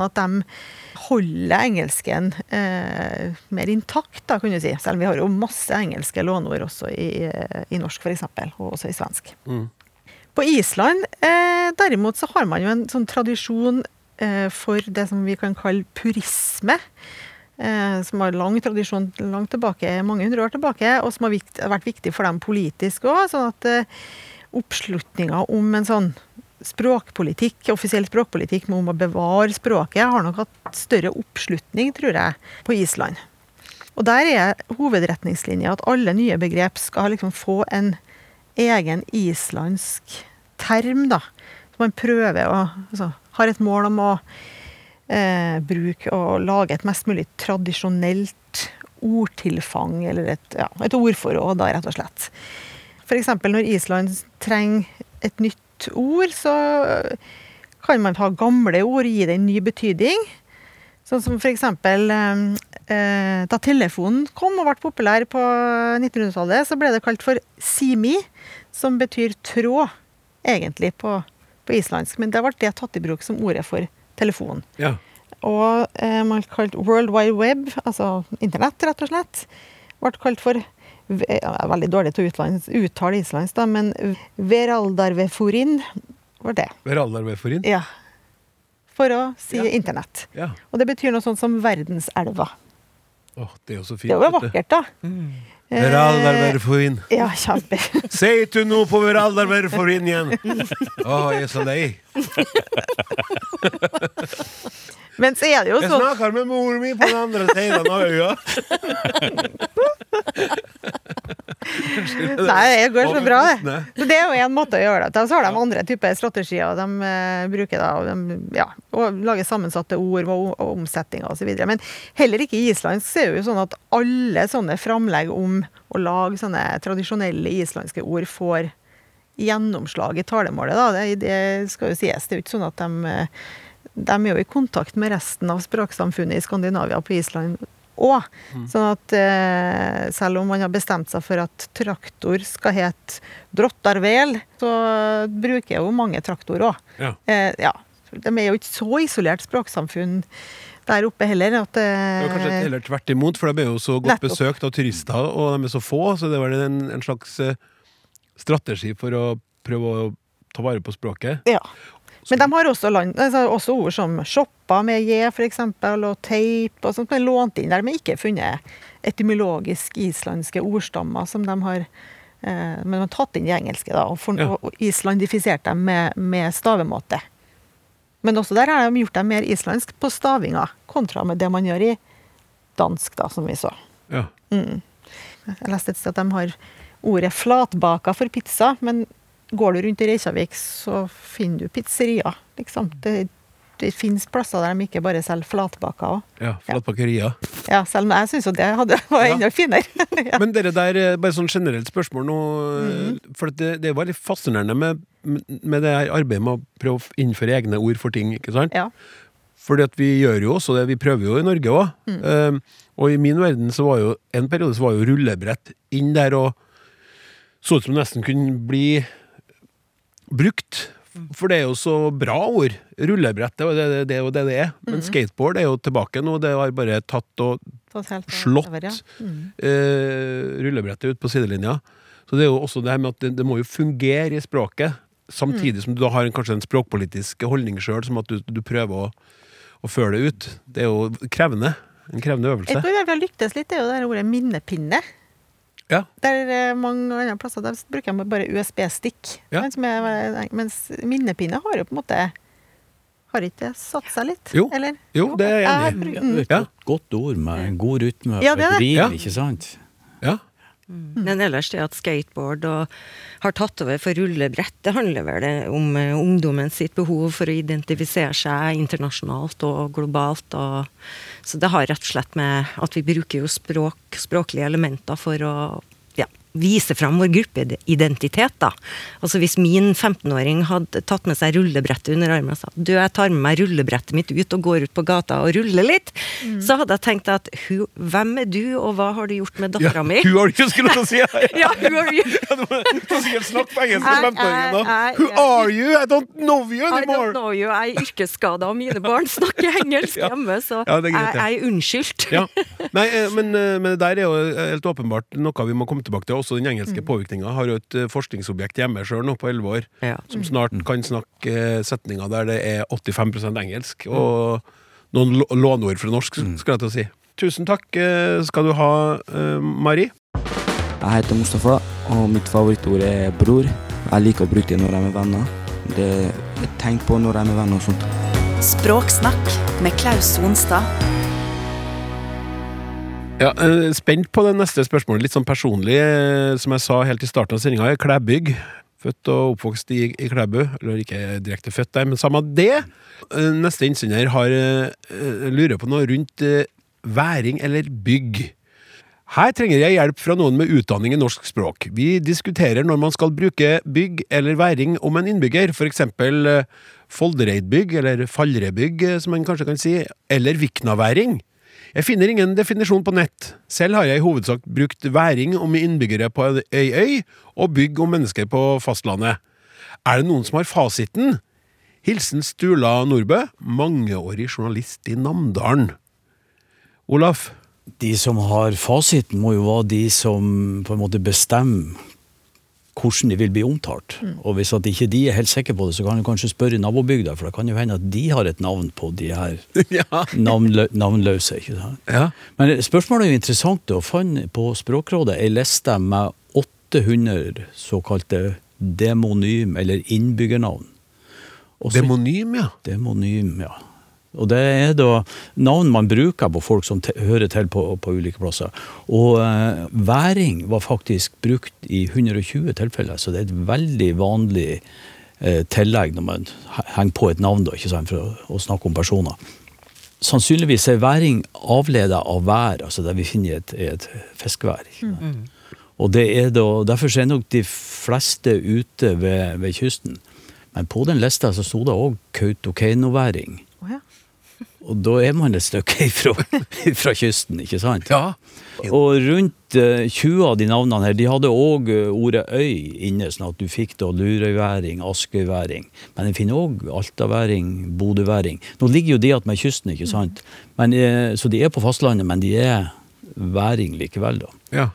at de holder engelsken eh, mer intakt, da, kan du si. Selv om vi har jo masse engelske låneord også i, i norsk, f.eks., og også i svensk. Mm. På Island eh, derimot så har man jo en sånn tradisjon for det som vi kan kalle purisme. Eh, som har lang tradisjon langt tilbake, mange hundre år tilbake, og som har vært viktig for dem politisk òg. Sånn at eh, oppslutninga om en sånn språkpolitikk, offisiell språkpolitikk om å bevare språket, har nok hatt større oppslutning, tror jeg, på Island. Og der er hovedretningslinja at alle nye begrep skal liksom få en egen islandsk term, da. Så man prøver å altså, Har et mål om å eh, bruke og lage et mest mulig tradisjonelt ordtilfang, eller et, ja, et ordforråd, da, rett og slett. F.eks. når Island trenger et nytt ord, så kan man ta gamle ord og gi det en ny betydning. Sånn som f.eks. eh, da telefonen kom og ble populær på 1900-tallet, så ble det kalt for simi, som betyr tråd, egentlig, på, på islandsk. Men det ble det tatt i bruk som ordet for telefon. Ja. Og eh, man kalte World Wide Web, altså internett, rett og slett, ble kalt for jeg er veldig dårlig til å uttale islandsk, da, men veraldarveforin var det. Veraldarveforin? Ja. For å si Ja. internett. Ja. Og det betyr noe sånt som verdenselva. Åh, det er jo så fint. Det var vakkert, da. Eh, Veraldarveforin. Ja, kjempe. [LAUGHS] Sier du noe på Veraldarveforin igjen! [LAUGHS] Å, jeg er så lei. [LAUGHS] Men så er det jo sånn Jeg snakker med mor mi på den andre siden av øya. [LAUGHS] Nei, det går så bra, det. Så det er jo en måte å gjøre det på. Så har de andre typer strategier de eh, bruker da, og de, ja, og lager sammensatte ord og, og omsetninger osv. Men heller ikke i islandsk så er det jo sånn at alle sånne framlegg om å lage sånne tradisjonelle islandske ord får gjennomslag i talemålet. Da. Det, det skal jo sies. Det er jo ikke sånn at de, eh, de er jo i kontakt med resten av språksamfunnet i Skandinavia på Island òg. Sånn at eh, selv om man har bestemt seg for at traktor skal hete drottarvel, så bruker jo mange traktor òg. Ja. Eh, ja. De er jo ikke så isolert språksamfunn der oppe heller. At, Det var kanskje eh, heller tvert imot, for de er jo så godt Nettopp. besøkt av turister, og de er så få, så det var en, en slags eh, strategi for å prøve å ta vare på språket. ja. Men de har også, land, altså også ord som shoppa med j, eksempel, og teip og sånt, men lånt inn der, men ikke funnet etymologisk islandske ordstammer som de har eh, Men de har tatt inn de engelske, da, og, for, Ja. og islandifisert dem med, med stavemåte. Men også der har de gjort dem mer islandsk på stavinga, kontra med det man gjør i dansk, da, som vi så. Ja. Jeg leste et sted at de har ordet flatbaka for pizza, men går du rundt i Reykjavik, så finner du pizzerier, liksom. Det, det fins plasser der de ikke bare selger flatbaker òg. ja Flatbakerier. Ja, selv om jeg syns jo det hadde, [LAUGHS] var Ja. enda finere. [LAUGHS] ja. Men dere der, eh, bare sånn generelt spørsmål nå, Mm. for det, det er veldig fascinerende med, med det her arbeidet med å prøve å innføre egne ord for ting, ikke sant? ja. Fordi at vi gjør jo også det, vi prøver jo i Norge òg. Mm. og i min verden så var jo en periode så var jo rullebrett inn der og så ut som det nesten kunne bli brukt. For det er jo så bra ord. Rullebrett det er jo det det, det, er jo det, det er. Men skateboard er jo tilbake nå. Det har bare tatt og Slått. over, ja. Mm. eh, rullebrettet ut på sidelinja. Så det er jo også det her med at det, må jo fungere i språket, samtidig som du da har en, kanskje en språkpolitisk holdning sjøl, som at du, du prøver å, å føre det ut. Det er jo krevende. En krevende øvelse. Jeg tror jeg vi har lyktes litt, det er jo det ordet minnepinne. Ja. Der er mange andre plasser der bruker de bare USB-stikk. Ja. Men som Mens minnepinne har jo på en måte Har ikke det satt seg litt? Jo. Eller? Jo, det er jeg enig i. Et Ja. godt, ord med en god rytme Ja, og det er et det. rim, Ja. ikke sant? Ja. Men ellers det at skateboard og har tatt over for rullebrett, det handler vel om eh, ungdommen sitt behov for å identifisere seg internasjonalt og globalt. Og, så det har rett og slett med at vi bruker jo språk, språklige elementer for å vise fram vår gruppeidentitet. da. Altså Hvis min 15-åring hadde tatt med seg rullebrettet under armen og sa du, jeg tar med meg rullebrettet mitt ut og går ut på gata og ruller litt, så hadde jeg tenkt at hvem er du, og hva har du gjort med ja. dattera mi? Who are you, skulle du si! [LAUGHS] Ja, ja who are du må du må sikkert snakke på engelsk med 15-åringen da. Who are you? I don't know you I don't know you. Jeg er yrkesskada, og mine barn snakker [LAUGHS] engelsk Ja. hjemme, så Ja, er greit, jeg, ja. jeg er unnskyldt. Ja. Nei, eh, men, eh, men det der er jo helt åpenbart noe vi må komme tilbake til. Også den engelske påvirkninga. Har jo et eh, forskningsobjekt hjemme sjøl nå på 11 år, Ja. som snart kan snakke eh, setninger der det er 85% engelsk, og noen lå- låneord fra norsk, skal jeg til å si. Tusen takk eh, skal du ha, Mari. Jeg heter Mustafa, og mitt favorittord er bror. Jeg liker å bruke det når jeg er med venner. Det er et tegn på når jeg er med venner og sånt. Språksnakk med Klaus Sonstad. Ja, eh, Spent på det neste spørsmålet. Litt sånn personlig, eh, som jeg sa helt i starten av sendinga. Klæbygg. Født og oppvokst i, i Klæbu. Eller ikke direkte født der, men samme det. Eh, Neste innsender har lurer på noe rundt væring eller bygg. Her trenger jeg hjelp fra noen med utdanning i norsk språk. Vi diskuterer når man skal bruke bygg eller væring om en innbygger, eh, Foldereidbygg, eller Fallrebygg, som man kanskje kan si, eller Viknaværing. Jeg finner ingen definisjon på nett. Selv har jeg i hovedsak brukt væring om innbyggere på ei øy, og bygg om mennesker på fastlandet. Er det noen som har fasiten? Hilsen Stula Nordbø, mangeårig journalist i Namdalen. Olaf? De som har fasiten, må jo være de som på en måte bestemmer hvordan de vil bli omtalt. Og hvis at ikke de er helt sikre på det, så kan du kanskje spørre nabobygda, for det kan jo hende at de har et navn på de her [LAUGHS] Ja. navnlø navnløse. ikke sant? Ja. Men spørsmålet er jo interessant. og fant på Språkrådet ei liste med 800 såkalte demonym, eller innbyggernavn. Også, Demonym, ja. Demonym, ja. Og det er da navn man bruker på folk som hører til på, på ulike plasser. Og eh, væring var faktisk brukt i 120 tilfeller, så det er et veldig vanlig eh, tillegg når man henger på et navn, da, ikke sant, for å, å snakke om personer. Sannsynligvis er væring avleda av vær, altså det vi finner i et, et fiskevær. Mm -hmm. Og det er da, derfor er nok de fleste ute ved, ved kysten. Men på den lista så sto det òg Kautokeino-væring. Og da er man et stykke ifra, [LAUGHS] ifra kysten, ikke sant? Ja. Og rundt eh, 20 av de navnene her, de hadde òg ordet øy inne, sånn at du fikk da lurøyværing, askøyværing. Men en finner òg altaværing, bodøværing. Nå ligger jo de med kysten, ikke sant? Men, eh, så de er på fastlandet, men de er væring likevel, da. ja.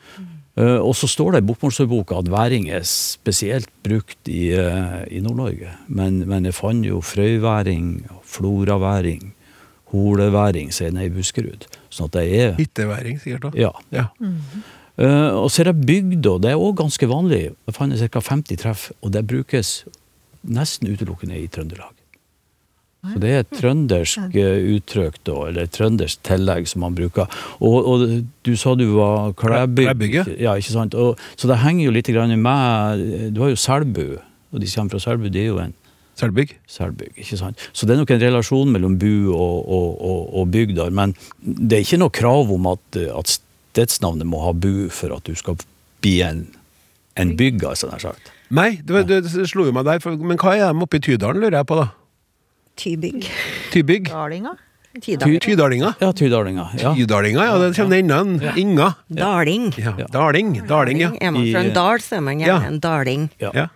Eh, og så står det i bokmålsordboka at væring er spesielt brukt i, eh, i Nord-Norge. Men, men jeg fant jo frøyværing, floraværing, holeværing, sier den i Buskerud. Sånn at det er Hytteværing, sikkert. da. Ja. Ja. Eh, og så er det bygda. Det er òg ganske vanlig. Jeg fant ca. 50 treff, og det brukes nesten utelukkende i Trøndelag. Så det er et trøndersk eh, uttrykk, da, eller et trøndersk tillegg som man bruker. Og, og du sa du var klæbygg. Ja. ja. ikke sant? Og, så det henger jo litt med Du har jo Selbu, og de som kommer fra Selbu, det er jo en Selbygg. Selbygg. ikke sant? Så det er nok en relasjon mellom bu og, og, og, og bygd der. Men det er ikke noe krav om at, at stedsnavnet må ha bu for at du skal bli en, en bygg, altså, nær sagt. Nei, det, det, det slo jo meg der. For, men hva er de oppe i Tydalen, lurer jeg på, da? Tybygg. Tybygg? Dalinga. Tydal. Tydalinga? Ja, Tydalinga. Ja. Tydalinga, ja. Det kommer enda en Inga. Daling. Ja. Daling. Daling, ja. Er man fra en dal, så er man gjerne Ja. en daling. Ja.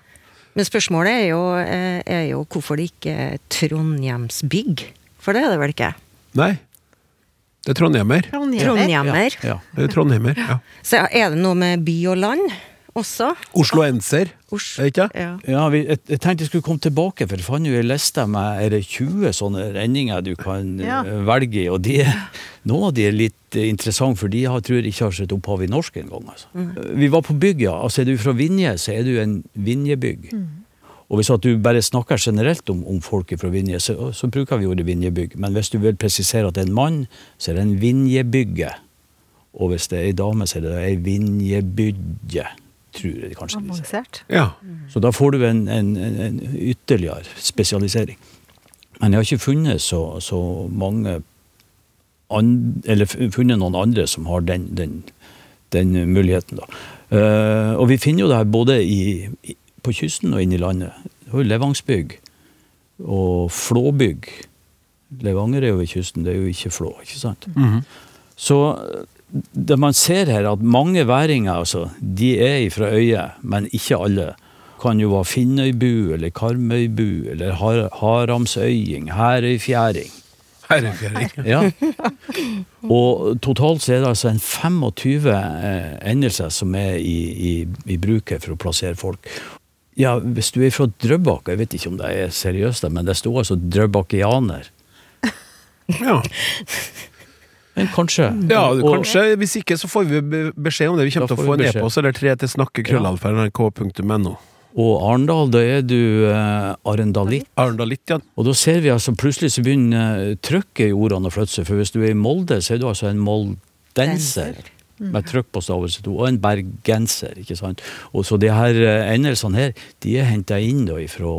Ja. Men spørsmålet er jo, eh, er jo hvorfor det ikke er Trondhjemsbygg. For det er det vel ikke? Nei. Det er trondhjemmer. Trondhjemmer. Trondhjemmer. Ja. Det er trondhjemmer, ja. Så er det noe med by og land også? Osloenser, Os er det ikke? ja. Ja, vi, jeg, jeg tenkte jeg skulle komme tilbake, for jeg fant jo en liste med er det 20 sånne renninger du kan Ja. eh, velge i. Og de, noen av de er litt eh, interessante, for de har, tror jeg ikke har sett opphav i norsk engang. Altså. Vi var på bygg, ja. Altså, er du fra Vinje, så er du en Vinjebygg. Og hvis at du bare snakker generelt om, om folket fra Vinje, så, så bruker vi ordet Vinjebygg. Men hvis du vil presisere at det er en mann, så er det en Vinjebygge. Og hvis det er ei dame, så er det ei Vinjebygge. Tror jeg kanskje. Avansert. Ja. Så da får du en, en, en, ytterligere spesialisering. Men jeg har ikke funnet så, så mange an, Eller funnet noen andre som har den, den, den muligheten, da. Uh, og vi finner jo det her både i, i, på kysten og inne i landet. Det har jo Levangsbygg og Flåbygg. Levanger er jo ved kysten, det er jo ikke Flå, ikke sant? Så det man ser her, at mange væringer, altså, de er fra øyet, men ikke alle. Kan jo være Finnøybu, eller Karmøybu, eller har Haramsøying, Herøyfjæring. Herøyfjæring. Ja. Og totalt så er det altså en 25 eh, endelser som er i, i, i bruket for å plassere folk. Ja, hvis du er fra Drøbak, jeg vet ikke om det er seriøst, men det sto altså drøbakianer. Ja. [LAUGHS] Men kanskje. ja, Og- kanskje. Hvis ikke, så får vi beskjed om det. Vi kommer til å få en e-post eller tre til snakkekrøllalfa.nrk.no. Og Arendal, da er du eh, arendalitt. Arendalitt, ja. Og da ser vi altså plutselig så begynner eh, trykket i ordene å flytte seg. For hvis du er i Molde, så er du altså en moldenser. Med trykk på stavelse to. Og en bergenser, ikke sant. Og så de her eh, endelsene her, de er henta inn da fra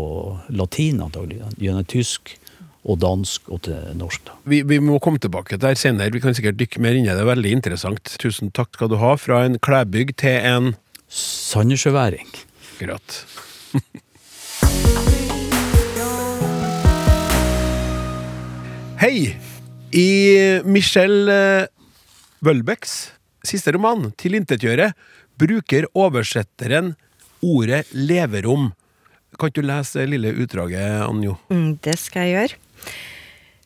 latin, antagelig. Gjennom tysk og dansk og til norsk. da. Vi, vi må komme tilbake til det senere. Vi kan sikkert dykke mer inn i det. Det veldig interessant. Tusen takk skal du ha. Fra en klæbygg til en Sandnessjøværing. Akkurat. [LAUGHS] Hei! I Michelle eh, Wølbecks siste roman, 'Tilintetgjøre', bruker oversetteren ordet 'leverom'. Kan ikke du lese det lille utdraget, Anjo? Mm, det skal jeg gjøre.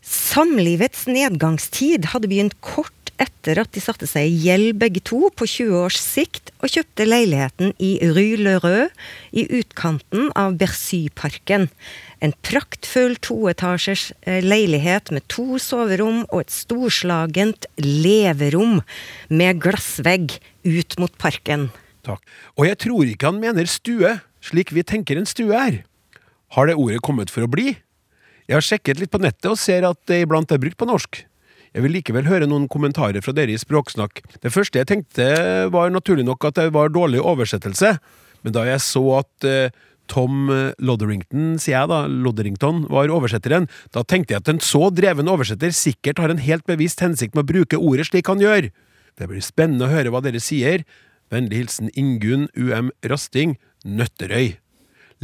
Samlivets nedgangstid hadde begynt kort etter at de satte seg i gjeld begge to på 20 års sikt og kjøpte leiligheten i Rue Le Reux i utkanten av Bercy-parken. En praktfull toetasjers eh, leilighet med to soverom og et storslagent leverom med glassvegg ut mot parken. Takk. Og jeg tror ikke han mener stue, slik vi tenker en stue er. Har det ordet kommet for å bli? Jeg har sjekket litt på nettet og ser at det iblant er brukt på norsk. Jeg vil likevel høre noen kommentarer fra dere i Språksnakk. Det første jeg tenkte var naturlig nok at det var dårlig oversettelse, men da jeg så at eh, Tom Lodderington, sier jeg da, Lodderington, var oversetteren, da tenkte jeg at en så dreven oversetter sikkert har en helt bevisst hensikt med å bruke ordet slik han gjør. Det blir spennende å høre hva dere sier. Vennlig hilsen Ingunn UM Rasting, Nøtterøy.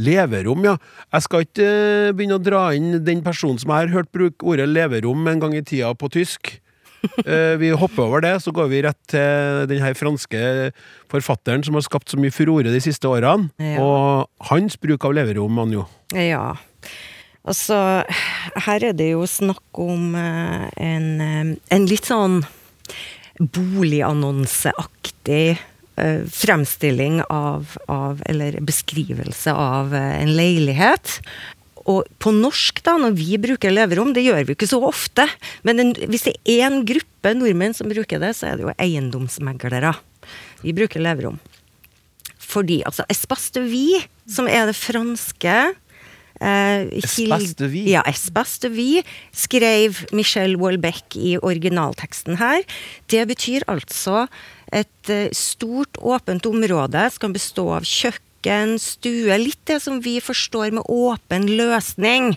Leverom, ja. Jeg skal ikke eh, begynne å dra inn den personen som jeg har hørt bruke ordet leverom en gang i tida på tysk. [LAUGHS] Eh, vi hopper over det, så går vi rett til den her franske forfatteren som har skapt så mye furore de siste årene. Ja. Og hans bruk av leverom, Anjo. Ja. Altså, her er det jo snakk om eh, en, en litt sånn boligannonseaktig fremstilling av, av Eller beskrivelse av eh, en leilighet. Og på norsk, da, når vi bruker leverom, det gjør vi ikke så ofte, men den, hvis det er en gruppe nordmenn som bruker det, så er det jo eiendomsmeglere. Vi bruker leverom. Fordi altså Espace de vie, som er det franske eh, Espace de vie? Ja, Espace de vie, skrev Michel Walbeck i originalteksten her. Det betyr altså et eh, stort, åpent område som kan bestå av kjøkken, stue, litt det som vi forstår med åpen løsning.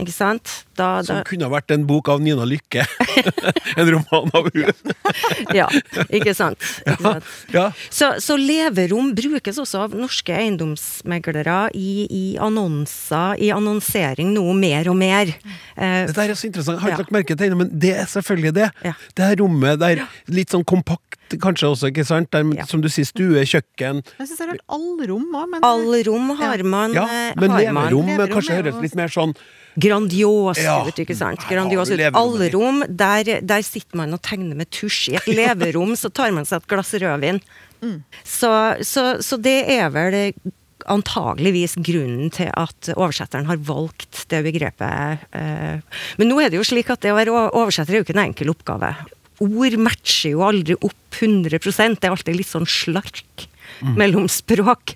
Ikke sant? Da, da, Som kunne ha vært en bok av Nina Lykke. [LAUGHS] en roman av hun. [LAUGHS] ja, ikke sant? Ikke sant? Ja. Så, så leverom brukes også av norske eiendomsmeglere i, i annonser, i annonsering nå mer og mer. Eh, Det der er så interessant. Jeg har ikke Ja. lagt merke til det, men det er selvfølgelig det. Ja. Det her rommet der, litt sånn kompakt kanskje også, ikke sant? Der, Ja. Som du sier, stue, kjøkken. Jeg syns det er hørt allrom òg, men Allrom har man. Ja, eh, men har man. leverom Leverom kanskje høres litt mer sånn Grandiose Ja. ut, ikke sant? Vi ut. Allrom, der, der sitter man og tegner med tusj. I et leverom så tar man seg et glass rødvin. Så, så, så det er vel antageligvis grunnen til at oversetteren har valgt det begrepet. eh. Men nå er det jo slik at det å være oversetter er jo ikke en enkel oppgave. Ord matcher jo aldri opp 100% det er alltid litt sånn slark mellom språk.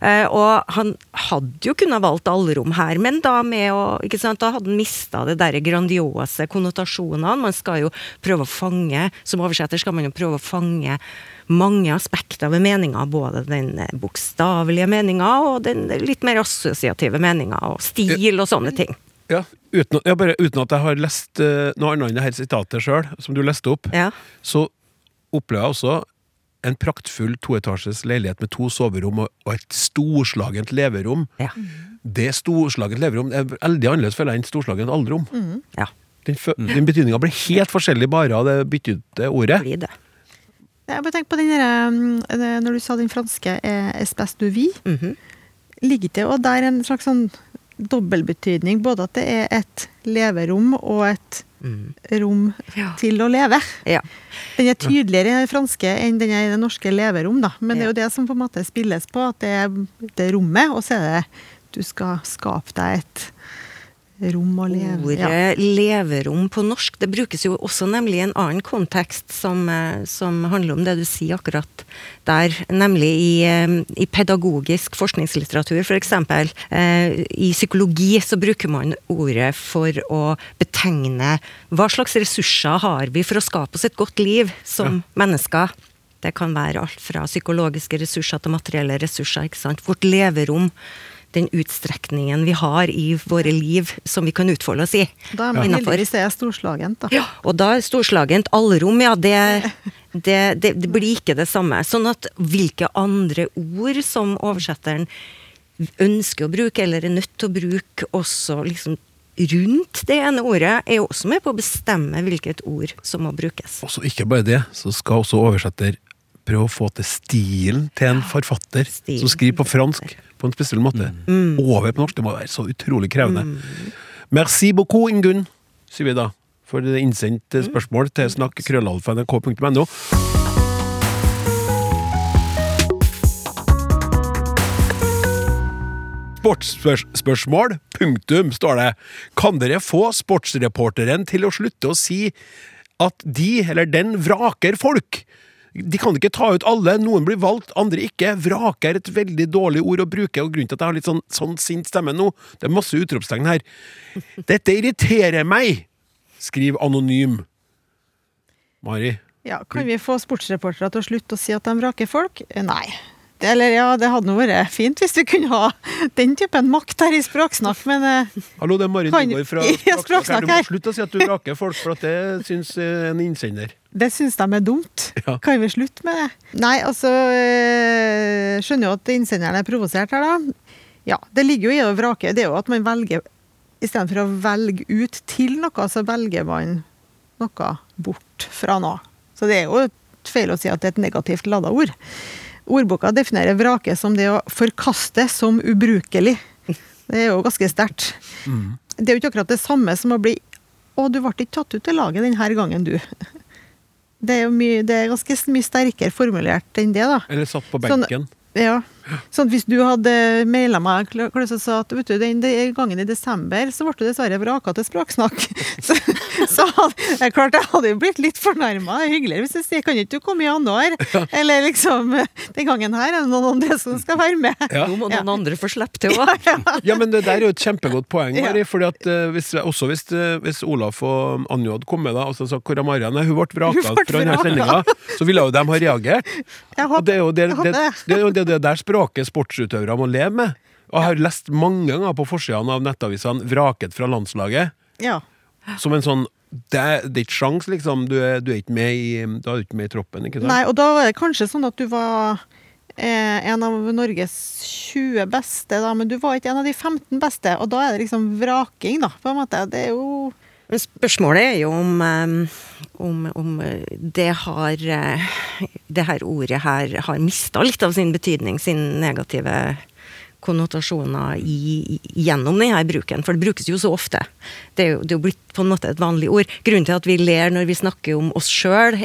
Eh, og han hadde jo kunnet valgt allrom her, men da med å ikke sant, Da hadde han mista det der grandiose konnotasjonene. Man skal jo prøve å fange Som oversetter skal man jo prøve å fange mange aspekter ved meninga. Både den bokstavelige meninga og den litt mer assosiative meninga, og stil og sånne ting. Ja, uten, ja, bare, uten at jeg har lest uh, noe annet enn det her sitatet sjøl, som du leste opp, Ja. så opplever jeg også en praktfull toetasjes leilighet med to soverom og, og et storslagent leverom. Ja. Det storslagent leverom er veldig annerledes føler jeg enn storslagent allrom. ja. Den, fø- den betydninga blir helt forskjellig bare av det byttede ordet. Blir det. Jeg bare tenker på den der, um, Når du sa den franske eh, 'espace de vie', -hmm. ligger det og der en slags sånn dobbeltbetydning? Både at det er et leverom og et Mm. rom Ja. til å leve. Ja. Den er tydeligere i det franske enn den er i det norske leverom, da. Men det er jo det som på en måte spilles på, at det er det rommet, og så er det du skal skape deg et rom å leve Ordet ja. leverom på norsk, det brukes jo også nemlig i en annen kontekst som, eh, som handler om det du sier akkurat der, nemlig i, eh, i pedagogisk forskningslitteratur f.eks. Eh, I psykologi så bruker man ordet for å betegne hva slags ressurser har vi for å skape oss et godt liv som mennesker. Det kan være alt fra psykologiske ressurser til materielle ressurser. ikke sant? Vårt leverom, den utstrekningen vi har i våre liv som vi kan utfolde oss i. Da er man heldigvis det er storslagent, da. Ja, og da er storslagent allrom, ja, det, [LAUGHS] det, det, det blir ikke det samme. Sånn at hvilke andre ord som oversetteren ønsker å bruke, eller er nødt til å bruke, også liksom rundt det ene ordet, er jo også med på å bestemme hvilket ord som må brukes. Og så ikke bare det, så skal også oversetter prøve å få til stilen til en forfatter Stilen som skriver på fransk på en spesiell måte. Mm. Over på norsk. Det må være så utrolig krevende. Merci beaucoup, Ingunn, sier vi da. For det innsendt Mm. eh, spørsmål til snakk krøllalfa.nrk.no. Sportsspørsmål, punktum, står det. Kan dere få sportsreporteren til å slutte å si at de eller den vraker folk? De kan ikke ta ut alle, noen blir valgt, andre ikke. Vrake er et veldig dårlig ord å bruke, og grunnen til at jeg har litt sånn, sånn sint stemme nå, det er masse utropstegn her. [LAUGHS] Dette irriterer meg, skriver Anonym. Mari? Ja, Kan vi få sportsreportere til å slutte å si at de vraker folk? Eh, Nei. Det, eller ja, det hadde nå vært fint hvis vi kunne ha den typen makt her i Språksnakk, men eh, Hallo, det er Mari Nygaard fra [LAUGHS] Språksnakk her. Du må slutte å si at du vraker folk, for at det syns eh, en innsender. Det syns de er dumt. Ja. Kan vi slutte med det? Nei, altså eh, Skjønner jo at innsenderen er provosert her, da. Ja, det ligger jo i å vrake. Det er jo at man velger Istedenfor å velge ut til noe, så velger man noe bort fra noe. Så det er jo feil å si at det er et negativt lada ord. Ordboka definerer vrake som det å forkaste som ubrukelig. Det er jo ganske sterkt. Det er jo ikke akkurat det samme som å bli Å, du ble ikke tatt ut til laget denne gangen, du. Det er jo mye, det er ganske mye sterkere formulert enn det, da. Eller satt på Sånn- Ja. Sånn at Hvis du hadde maila meg og sa at vet du, den den gangen i desember så ble du dessverre vraka til språksnakk, [LAUGHS] så, [LAUGHS] så det er klart jeg hadde jo blitt litt fornærma. Hyggeligere hvis jeg sier kan ikke du komme i januar? [LAUGHS] Eller liksom Den gangen her er det noen andre som skal være med. Ja. Nå må Ja. noen andre få slippe til [LAUGHS] òg. Ja, men det der er jo et kjempegodt poeng, Mari. Fordi at eh, hvis, også hvis, eh, hvis Olaf og Anjo hadde kommet da, og så sa hvor er Marianne? Hun ble vraka fra denne sendinga. Så ville jo de ha reagert. Og det er jo det, det, det, det. det, det der språket sportsutøvere må leve med. Og jeg har lest mange ganger på forsidene av nettavisene 'vraket fra landslaget'. Ja. Som en sånn Det er, det er ikke sjans, liksom. Du er, du er ikke med i, da er du ikke med i troppen, ikke sant? Nei, og da var det kanskje sånn at du var eh, en av Norges 20 beste, da, men du var ikke en av de 15 beste. Og da er det liksom vraking, da, på en måte. Det er jo Men spørsmålet er jo om, om, om det har eh, Det her ordet her har mista litt av sin betydning, sin negative konnotasjoner i, gjennom denne bruken, for det brukes jo så ofte. Det er jo, det er jo blitt på en måte et vanlig ord. Grunnen til at vi ler når vi snakker om oss sjøl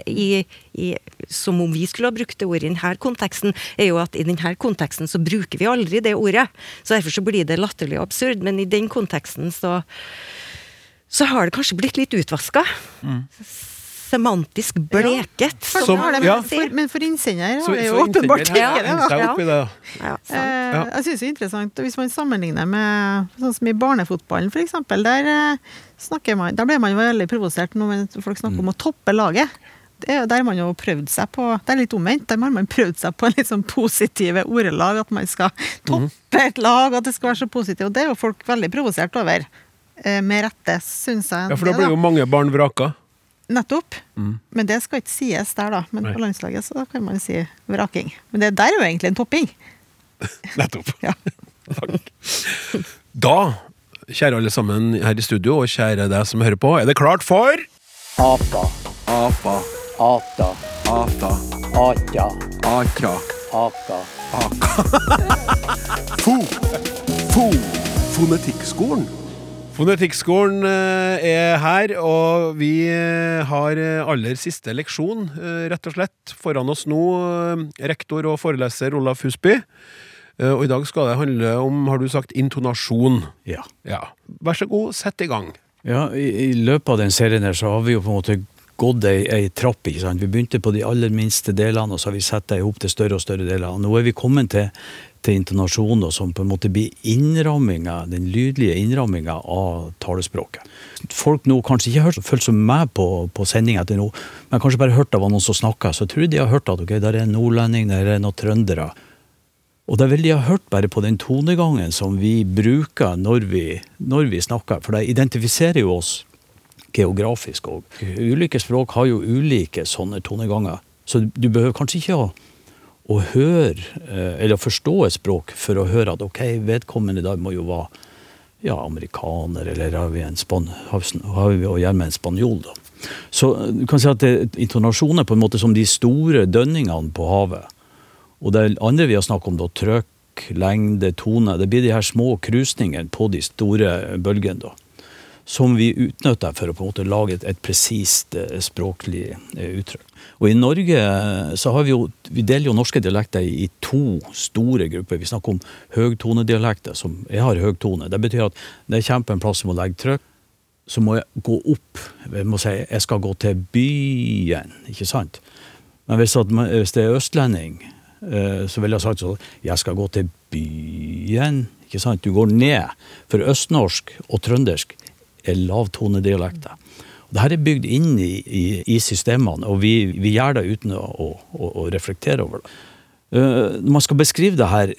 som om vi skulle ha brukt det ordet i denne konteksten, er jo at i denne konteksten så bruker vi aldri det ordet. Så derfor så blir det latterlig og absurd, men i den konteksten så så har det kanskje blitt litt utvaska. Semantisk bleket. Sånn Som- har det, men, ja. for, men for innsender har det jo åpenbart ikke det. da. Ja. Eh, Jeg syns det er interessant hvis man sammenligner med sånn som i barnefotballen f.eks. Der, eh, snakker man- der ble man veldig provosert når folk snakker om å toppe laget. Det, er- der har man jo prøvd seg på Det er litt omvendt. Der har man prøvd seg på litt sånn positive ordelag. At man skal toppe et lag, at det skal være så positivt. Og det er jo folk veldig provosert over. Eh, Med rette, syns jeg. Ja, for da blir jo mange barn vraka. Nettopp. Men det skal ikke sies der, da. Men Nei. på landslaget så kan man si vraking. Men det der er jo egentlig en topping. [LAUGHS] Nettopp. Ja. Takk. Da, kjære alle sammen her i studio, og kjære deg som hører på, er det klart for Apa, Apa, ata, ata, atja, atra, aka. FO. [LAUGHS] FO. Fonetikkskolen. Fonetikkskolen eh, er her, og vi eh, har eh, aller siste leksjon, rett og slett. Foran oss nå rektor og foreleser Olaf Husby. Og i dag skal det handle om, har du sagt, intonasjon. Ja. Ja. Vær så god, sett i gang. Ja, i, I løpet av den serien her så har vi jo på en måte gått ei, ei trapp. ikke sant? Vi begynte på de aller minste delene, og så har vi satt det i hop til større og større deler. Og nå er vi kommet til, til intonasjoner som på en måte blir innramminga, den lydlige innramminga av talespråket. Folk nå kanskje ikke har følt som meg på, på sendinga til nå, men kanskje bare hørt det var noen som snakka, så tror jeg de har hørt at ok, der er en nordlending, der er noen trøndere. Og det vel de har hørt bare på den tonegangen som vi bruker når vi, når vi snakker, for det identifiserer jo oss geografisk òg. Ulike språk har jo ulike sånne toneganger, så du behøver kanskje ikke å, å høre eh, eller forstå et språk for å høre at ok, vedkommende da må jo være ja, amerikaner, eller har vi, en span, har vi å gjøre med en spanjol. da. Så du kan si at det, er på en måte som de store dønningene på havet. Og det andre vi har snakket om, da, trøkk, lengde, tone, det blir de her små krusningene på de store bølgene. da som vi utnytter for å på en måte lage et, et presist eh, språklig eh, uttrykk. Og I Norge eh, så har vi jo, vi deler jo norske dialekter i, to store grupper. Vi snakker om høgtonedialekter, som jeg har høgtone. Det betyr at når jeg kommer på en plass som må legge trykk, så må jeg gå opp. Jeg må si jeg skal gå til byen, ikke sant? Men hvis, at, hvis det er østlending, eh, så ville jeg sagt sånn Jeg skal gå til byen. Ikke sant? Du går ned. For østnorsk og trøndersk er lavtonedialekter. Dette er bygd inn i, i, i systemene, og vi, vi, gjør det uten å, å, å reflektere over det. Når man skal beskrive det her,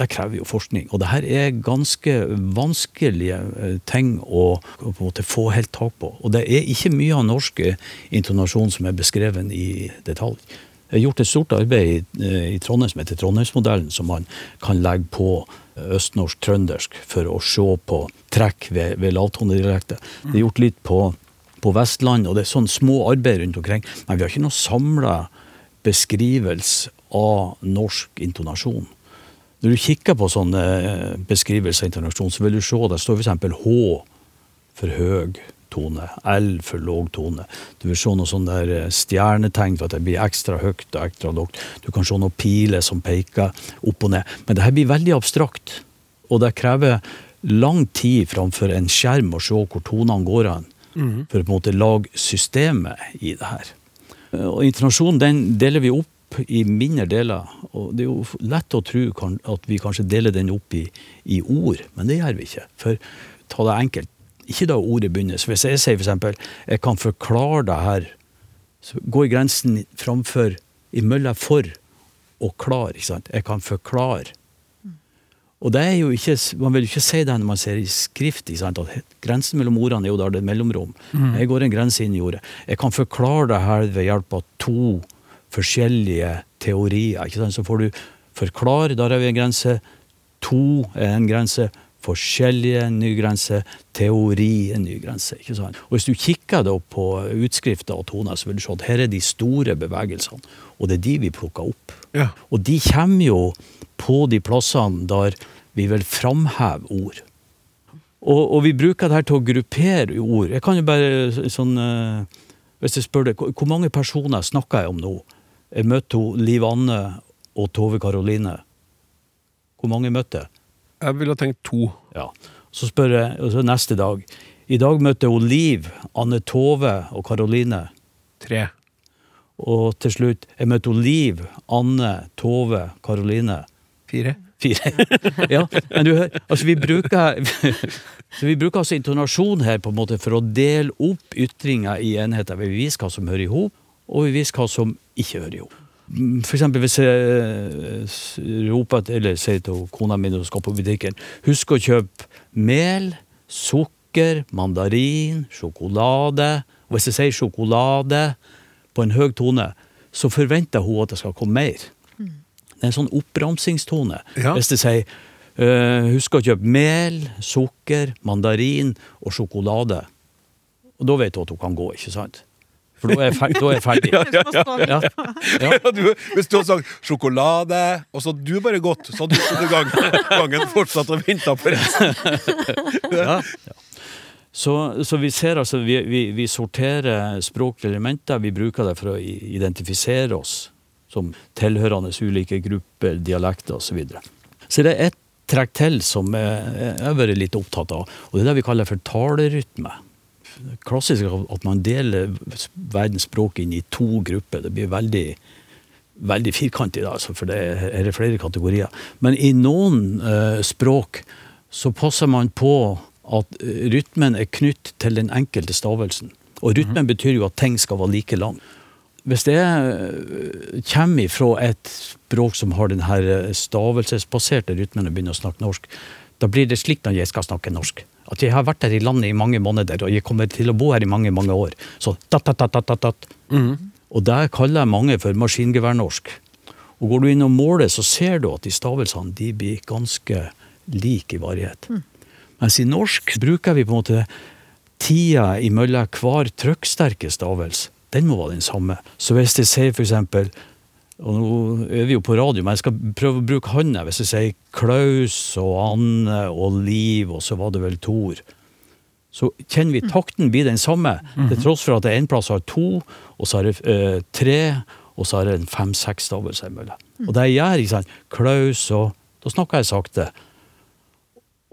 det krever jo forskning. Og det her er ganske vanskelige uh, ting å, på en måte få helt tak på. Og det er ikke mye av norsk intonasjon som er beskrevet i detalj. Jeg har gjort et stort arbeid i Trondheim som heter Trondheimsmodellen, som man kan legge på østnorsk-trøndersk for å se på trekk ved, ved lavtonedialekter. Det er gjort litt på, på Vestland, og det er sånn små arbeid rundt omkring. Men vi har ikke noe samla beskrivelse av norsk intonasjon. Når du kikker på sånne beskrivelser av intonasjon, så vil du se det står f.eks. H for høg tone, L for låg tone. Du vil se noe sånn der stjernetegn for at det blir ekstra høyt og ekstra lågt. Du kan se noen piler som peker opp og ned. Men det her blir veldig abstrakt, og det krever lang tid framfor en skjerm å se hvor tonene går an, mm. for å på en måte lage systemet i det her. Og Internasjonen den deler vi opp i mindre deler. og Det er jo lett å tro at vi kanskje deler den opp i, i ord, men det gjør vi ikke. For ta det enkelt, ikke da ordet begynner. Så hvis jeg sier f.eks.: Jeg kan forklare det her, så går grensen framfor imellom for og klar. ikke sant? Jeg kan forklare. Og det er jo ikke, Man vil jo ikke si det når man ser i skrift. ikke sant? At Grensen mellom ordene er jo der det er mellomrom. Mm. Jeg går en grense inn i ordet. Jeg kan forklare det her ved hjelp av to forskjellige teorier. ikke sant? Så får du forklare, der er vi en grense. To er en grense forskjellige en ny grense, teori en ny grense. ikke sant? Og Hvis du kikker da på utskrifter og toner, så vil du se at her er de store bevegelsene. Og det er de vi plukker opp. Ja. Og de kommer jo på de plassene der vi vil framheve ord. Og, og, vi bruker det her til å gruppere ord. Jeg kan jo bare sånn uh, Hvis jeg spør deg, hvor mange personer snakker jeg om nå? Jeg møtte Liv Anne og Tove Karoline. Hvor mange møtte jeg? Jeg ville tenkt to. Ja. Så spør jeg og så neste dag. I dag møtte hun Liv, Anne Tove og Karoline. Tre. Og til slutt Jeg møtte hun Liv, Anne, Tove, Karoline. Fire. Fire. ja, men du hører, altså vi bruker [LAUGHS] så vi bruker altså intonasjon her på en måte for å dele opp ytringer i enheter. Vi viser hva som hører i hop, og vi viser hva som ikke hører i hop. For eksempel hvis jeg eh, roper eller sier til kona mi når hun skal på butikken Husk å kjøpe mel, sukker, mandarin, sjokolade. Hvis jeg sier sjokolade på en høy tone, så forventer hun at det skal komme mer. En sånn oppramsingstone. Ja. Hvis det sier uh, husk å kjøpe mel, sukker, mandarin og sjokolade. Og da vet hun at hun kan gå, ikke sant? For da er jeg ferdig. Er jeg ferdig. [LAUGHS] ja, ja, [LAUGHS] ja. Du, hvis du hadde sagt sjokolade, og så hadde du bare gått, så hadde du stått gang. [LAUGHS] gangen fortsatt og venta på resten. ja. Så, så, vi ser altså, vi, vi, vi sorterer språklige elementer. Vi bruker det for å identifisere oss som tilhørende ulike grupper, dialekter osv. Så, videre. så det er ett trekk til som jeg har vært litt opptatt av, og det er det vi kaller for talerytme klassisk at man deler verdens språk inn i to grupper. Det blir veldig, veldig firkantig, altså, for det er flere kategorier. Men i noen uh, språk så passer man på at eh, rytmen er knytt til den enkelte stavelsen. Og rytmen mm. betyr jo at ting skal være like lang. Hvis det eh, kommer fra et språk som har den her stavelsesbaserte rytmen og begynner å snakke norsk, da blir det slik når jeg skal snakke norsk. At jeg har vært her i landet i mange måneder, og jeg kommer til å bo her i mange mange år. Så dat, dat, dat, dat, dat. Mm. Og det kaller jeg mange for maskingeværnorsk. Og går du inn og måler, så ser du at de stavelsene de blir ganske like i varighet. Mm. Mens i norsk bruker vi på en måte tida imellom hver trykksterke stavelse. Den må være den samme. Så hvis jeg sier eksempel og nå er vi jo på radio, men jeg skal prøve å bruke hånda. Hvis jeg sier Klaus og Anne og Liv, og så var det vel Tor, så kjenner vi takten blir den samme. Til tross for at det en plass har to, og så har det eh, tre, og så har det en fem-seks stavelser imellom. Og det jeg gjør, ikke sant, Klaus og Da snakker jeg sakte.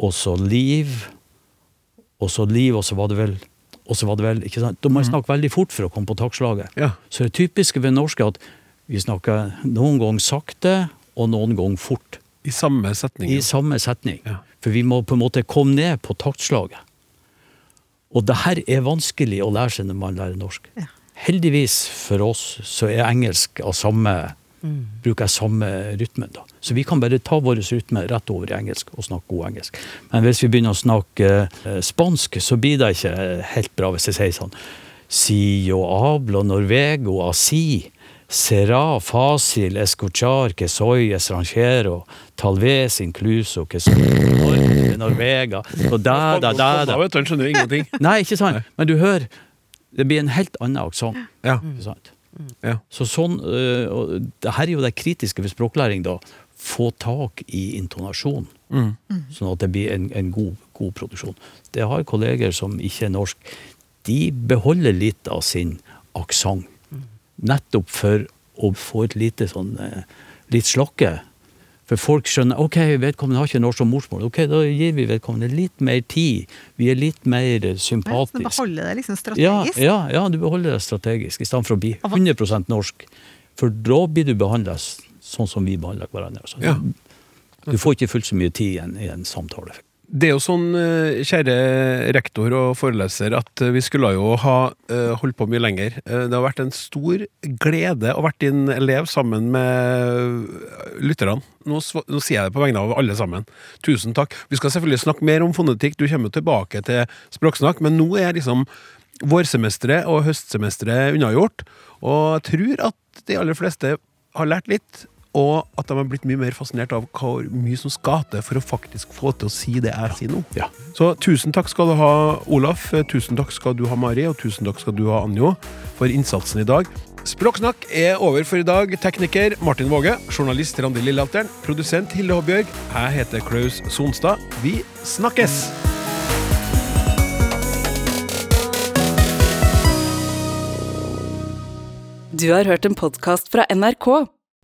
Og så Liv, og så Liv, og så var det vel og så var det vel, ikke sant? Da må jeg snakke veldig fort for å komme på taktslaget. Ja. Så det typiske ved norsk er at vi snakker noen ganger sakte og noen ganger fort. I samme setning. I samme setning. Ja. For vi må på en måte komme ned på taktslaget. Og det her er vanskelig å lære seg når man lærer norsk. Ja. Heldigvis for oss så er engelsk av samme bruker jeg samme rytmen. da. Så vi kan bare ta vår rytme rett over i engelsk og snakke god engelsk. Men hvis vi begynner å snakke eh, spansk, så blir det ikke helt bra hvis jeg sier sånn Si yo hablo norvego así. Será fácil escuchar que soy extranjero, tal vez incluso que soy nor- norvega. Og da, da, da, Da da. vet du, skjønner ingenting. Nei, ikke sant? Men du hører, det blir en helt annen aksent. Ja. Ja. Så sånn, uh, det her er jo det kritiske ved språklæring, da. Få tak i intonasjon, Mm. sånn at det blir en, en god, god produksjon. Det har kolleger som ikke er norsk. De beholder litt av sin aksent. Nettopp for å få et lite sånn eh, litt slakke. For folk skjønner ok, vedkommende har ikke norsk som morsmål. Ok, Da gir vi vedkommende litt mer tid. Vi er litt mer Ja, sympatiske. beholder det liksom strategisk. ja, ja, du beholder det strategisk, i stedet for å bli 100 norsk. For da blir du behandla sånn som vi behandler hverandre. Altså. Ja. Du får ikke fullt så mye tid i en, i en samtale. Det er jo sånn, eh, kjære rektor og foreleser, at eh, vi skulle jo ha eh, holdt på mye lenger. Det har vært en stor glede å vært din elev sammen med lytterne. Nå, nå sier jeg det på vegne av alle sammen. Tusen takk. Vi skal selvfølgelig snakke mer om fonetikk, du kommer tilbake til språksnakk, men nå er liksom vårsemesteret og høstsemesteret unnagjort, og jeg tror at de aller fleste har lært litt, og at de har blitt mye mer fascinert av hvor mye som skal til for å faktisk få til å si det jeg sier nå. Ja. Så tusen takk skal du ha, Olaf. Tusen takk skal du ha, Mari. Og tusen takk skal du ha, Anjo, for innsatsen i dag. Språksnakk er over for i dag. Tekniker Martin Våge. Journalist Randi Lillehalteren. Produsent Hilde Håbjørg. Jeg heter Klaus Sonstad. Vi snakkes! Du har hørt en podkast fra NRK.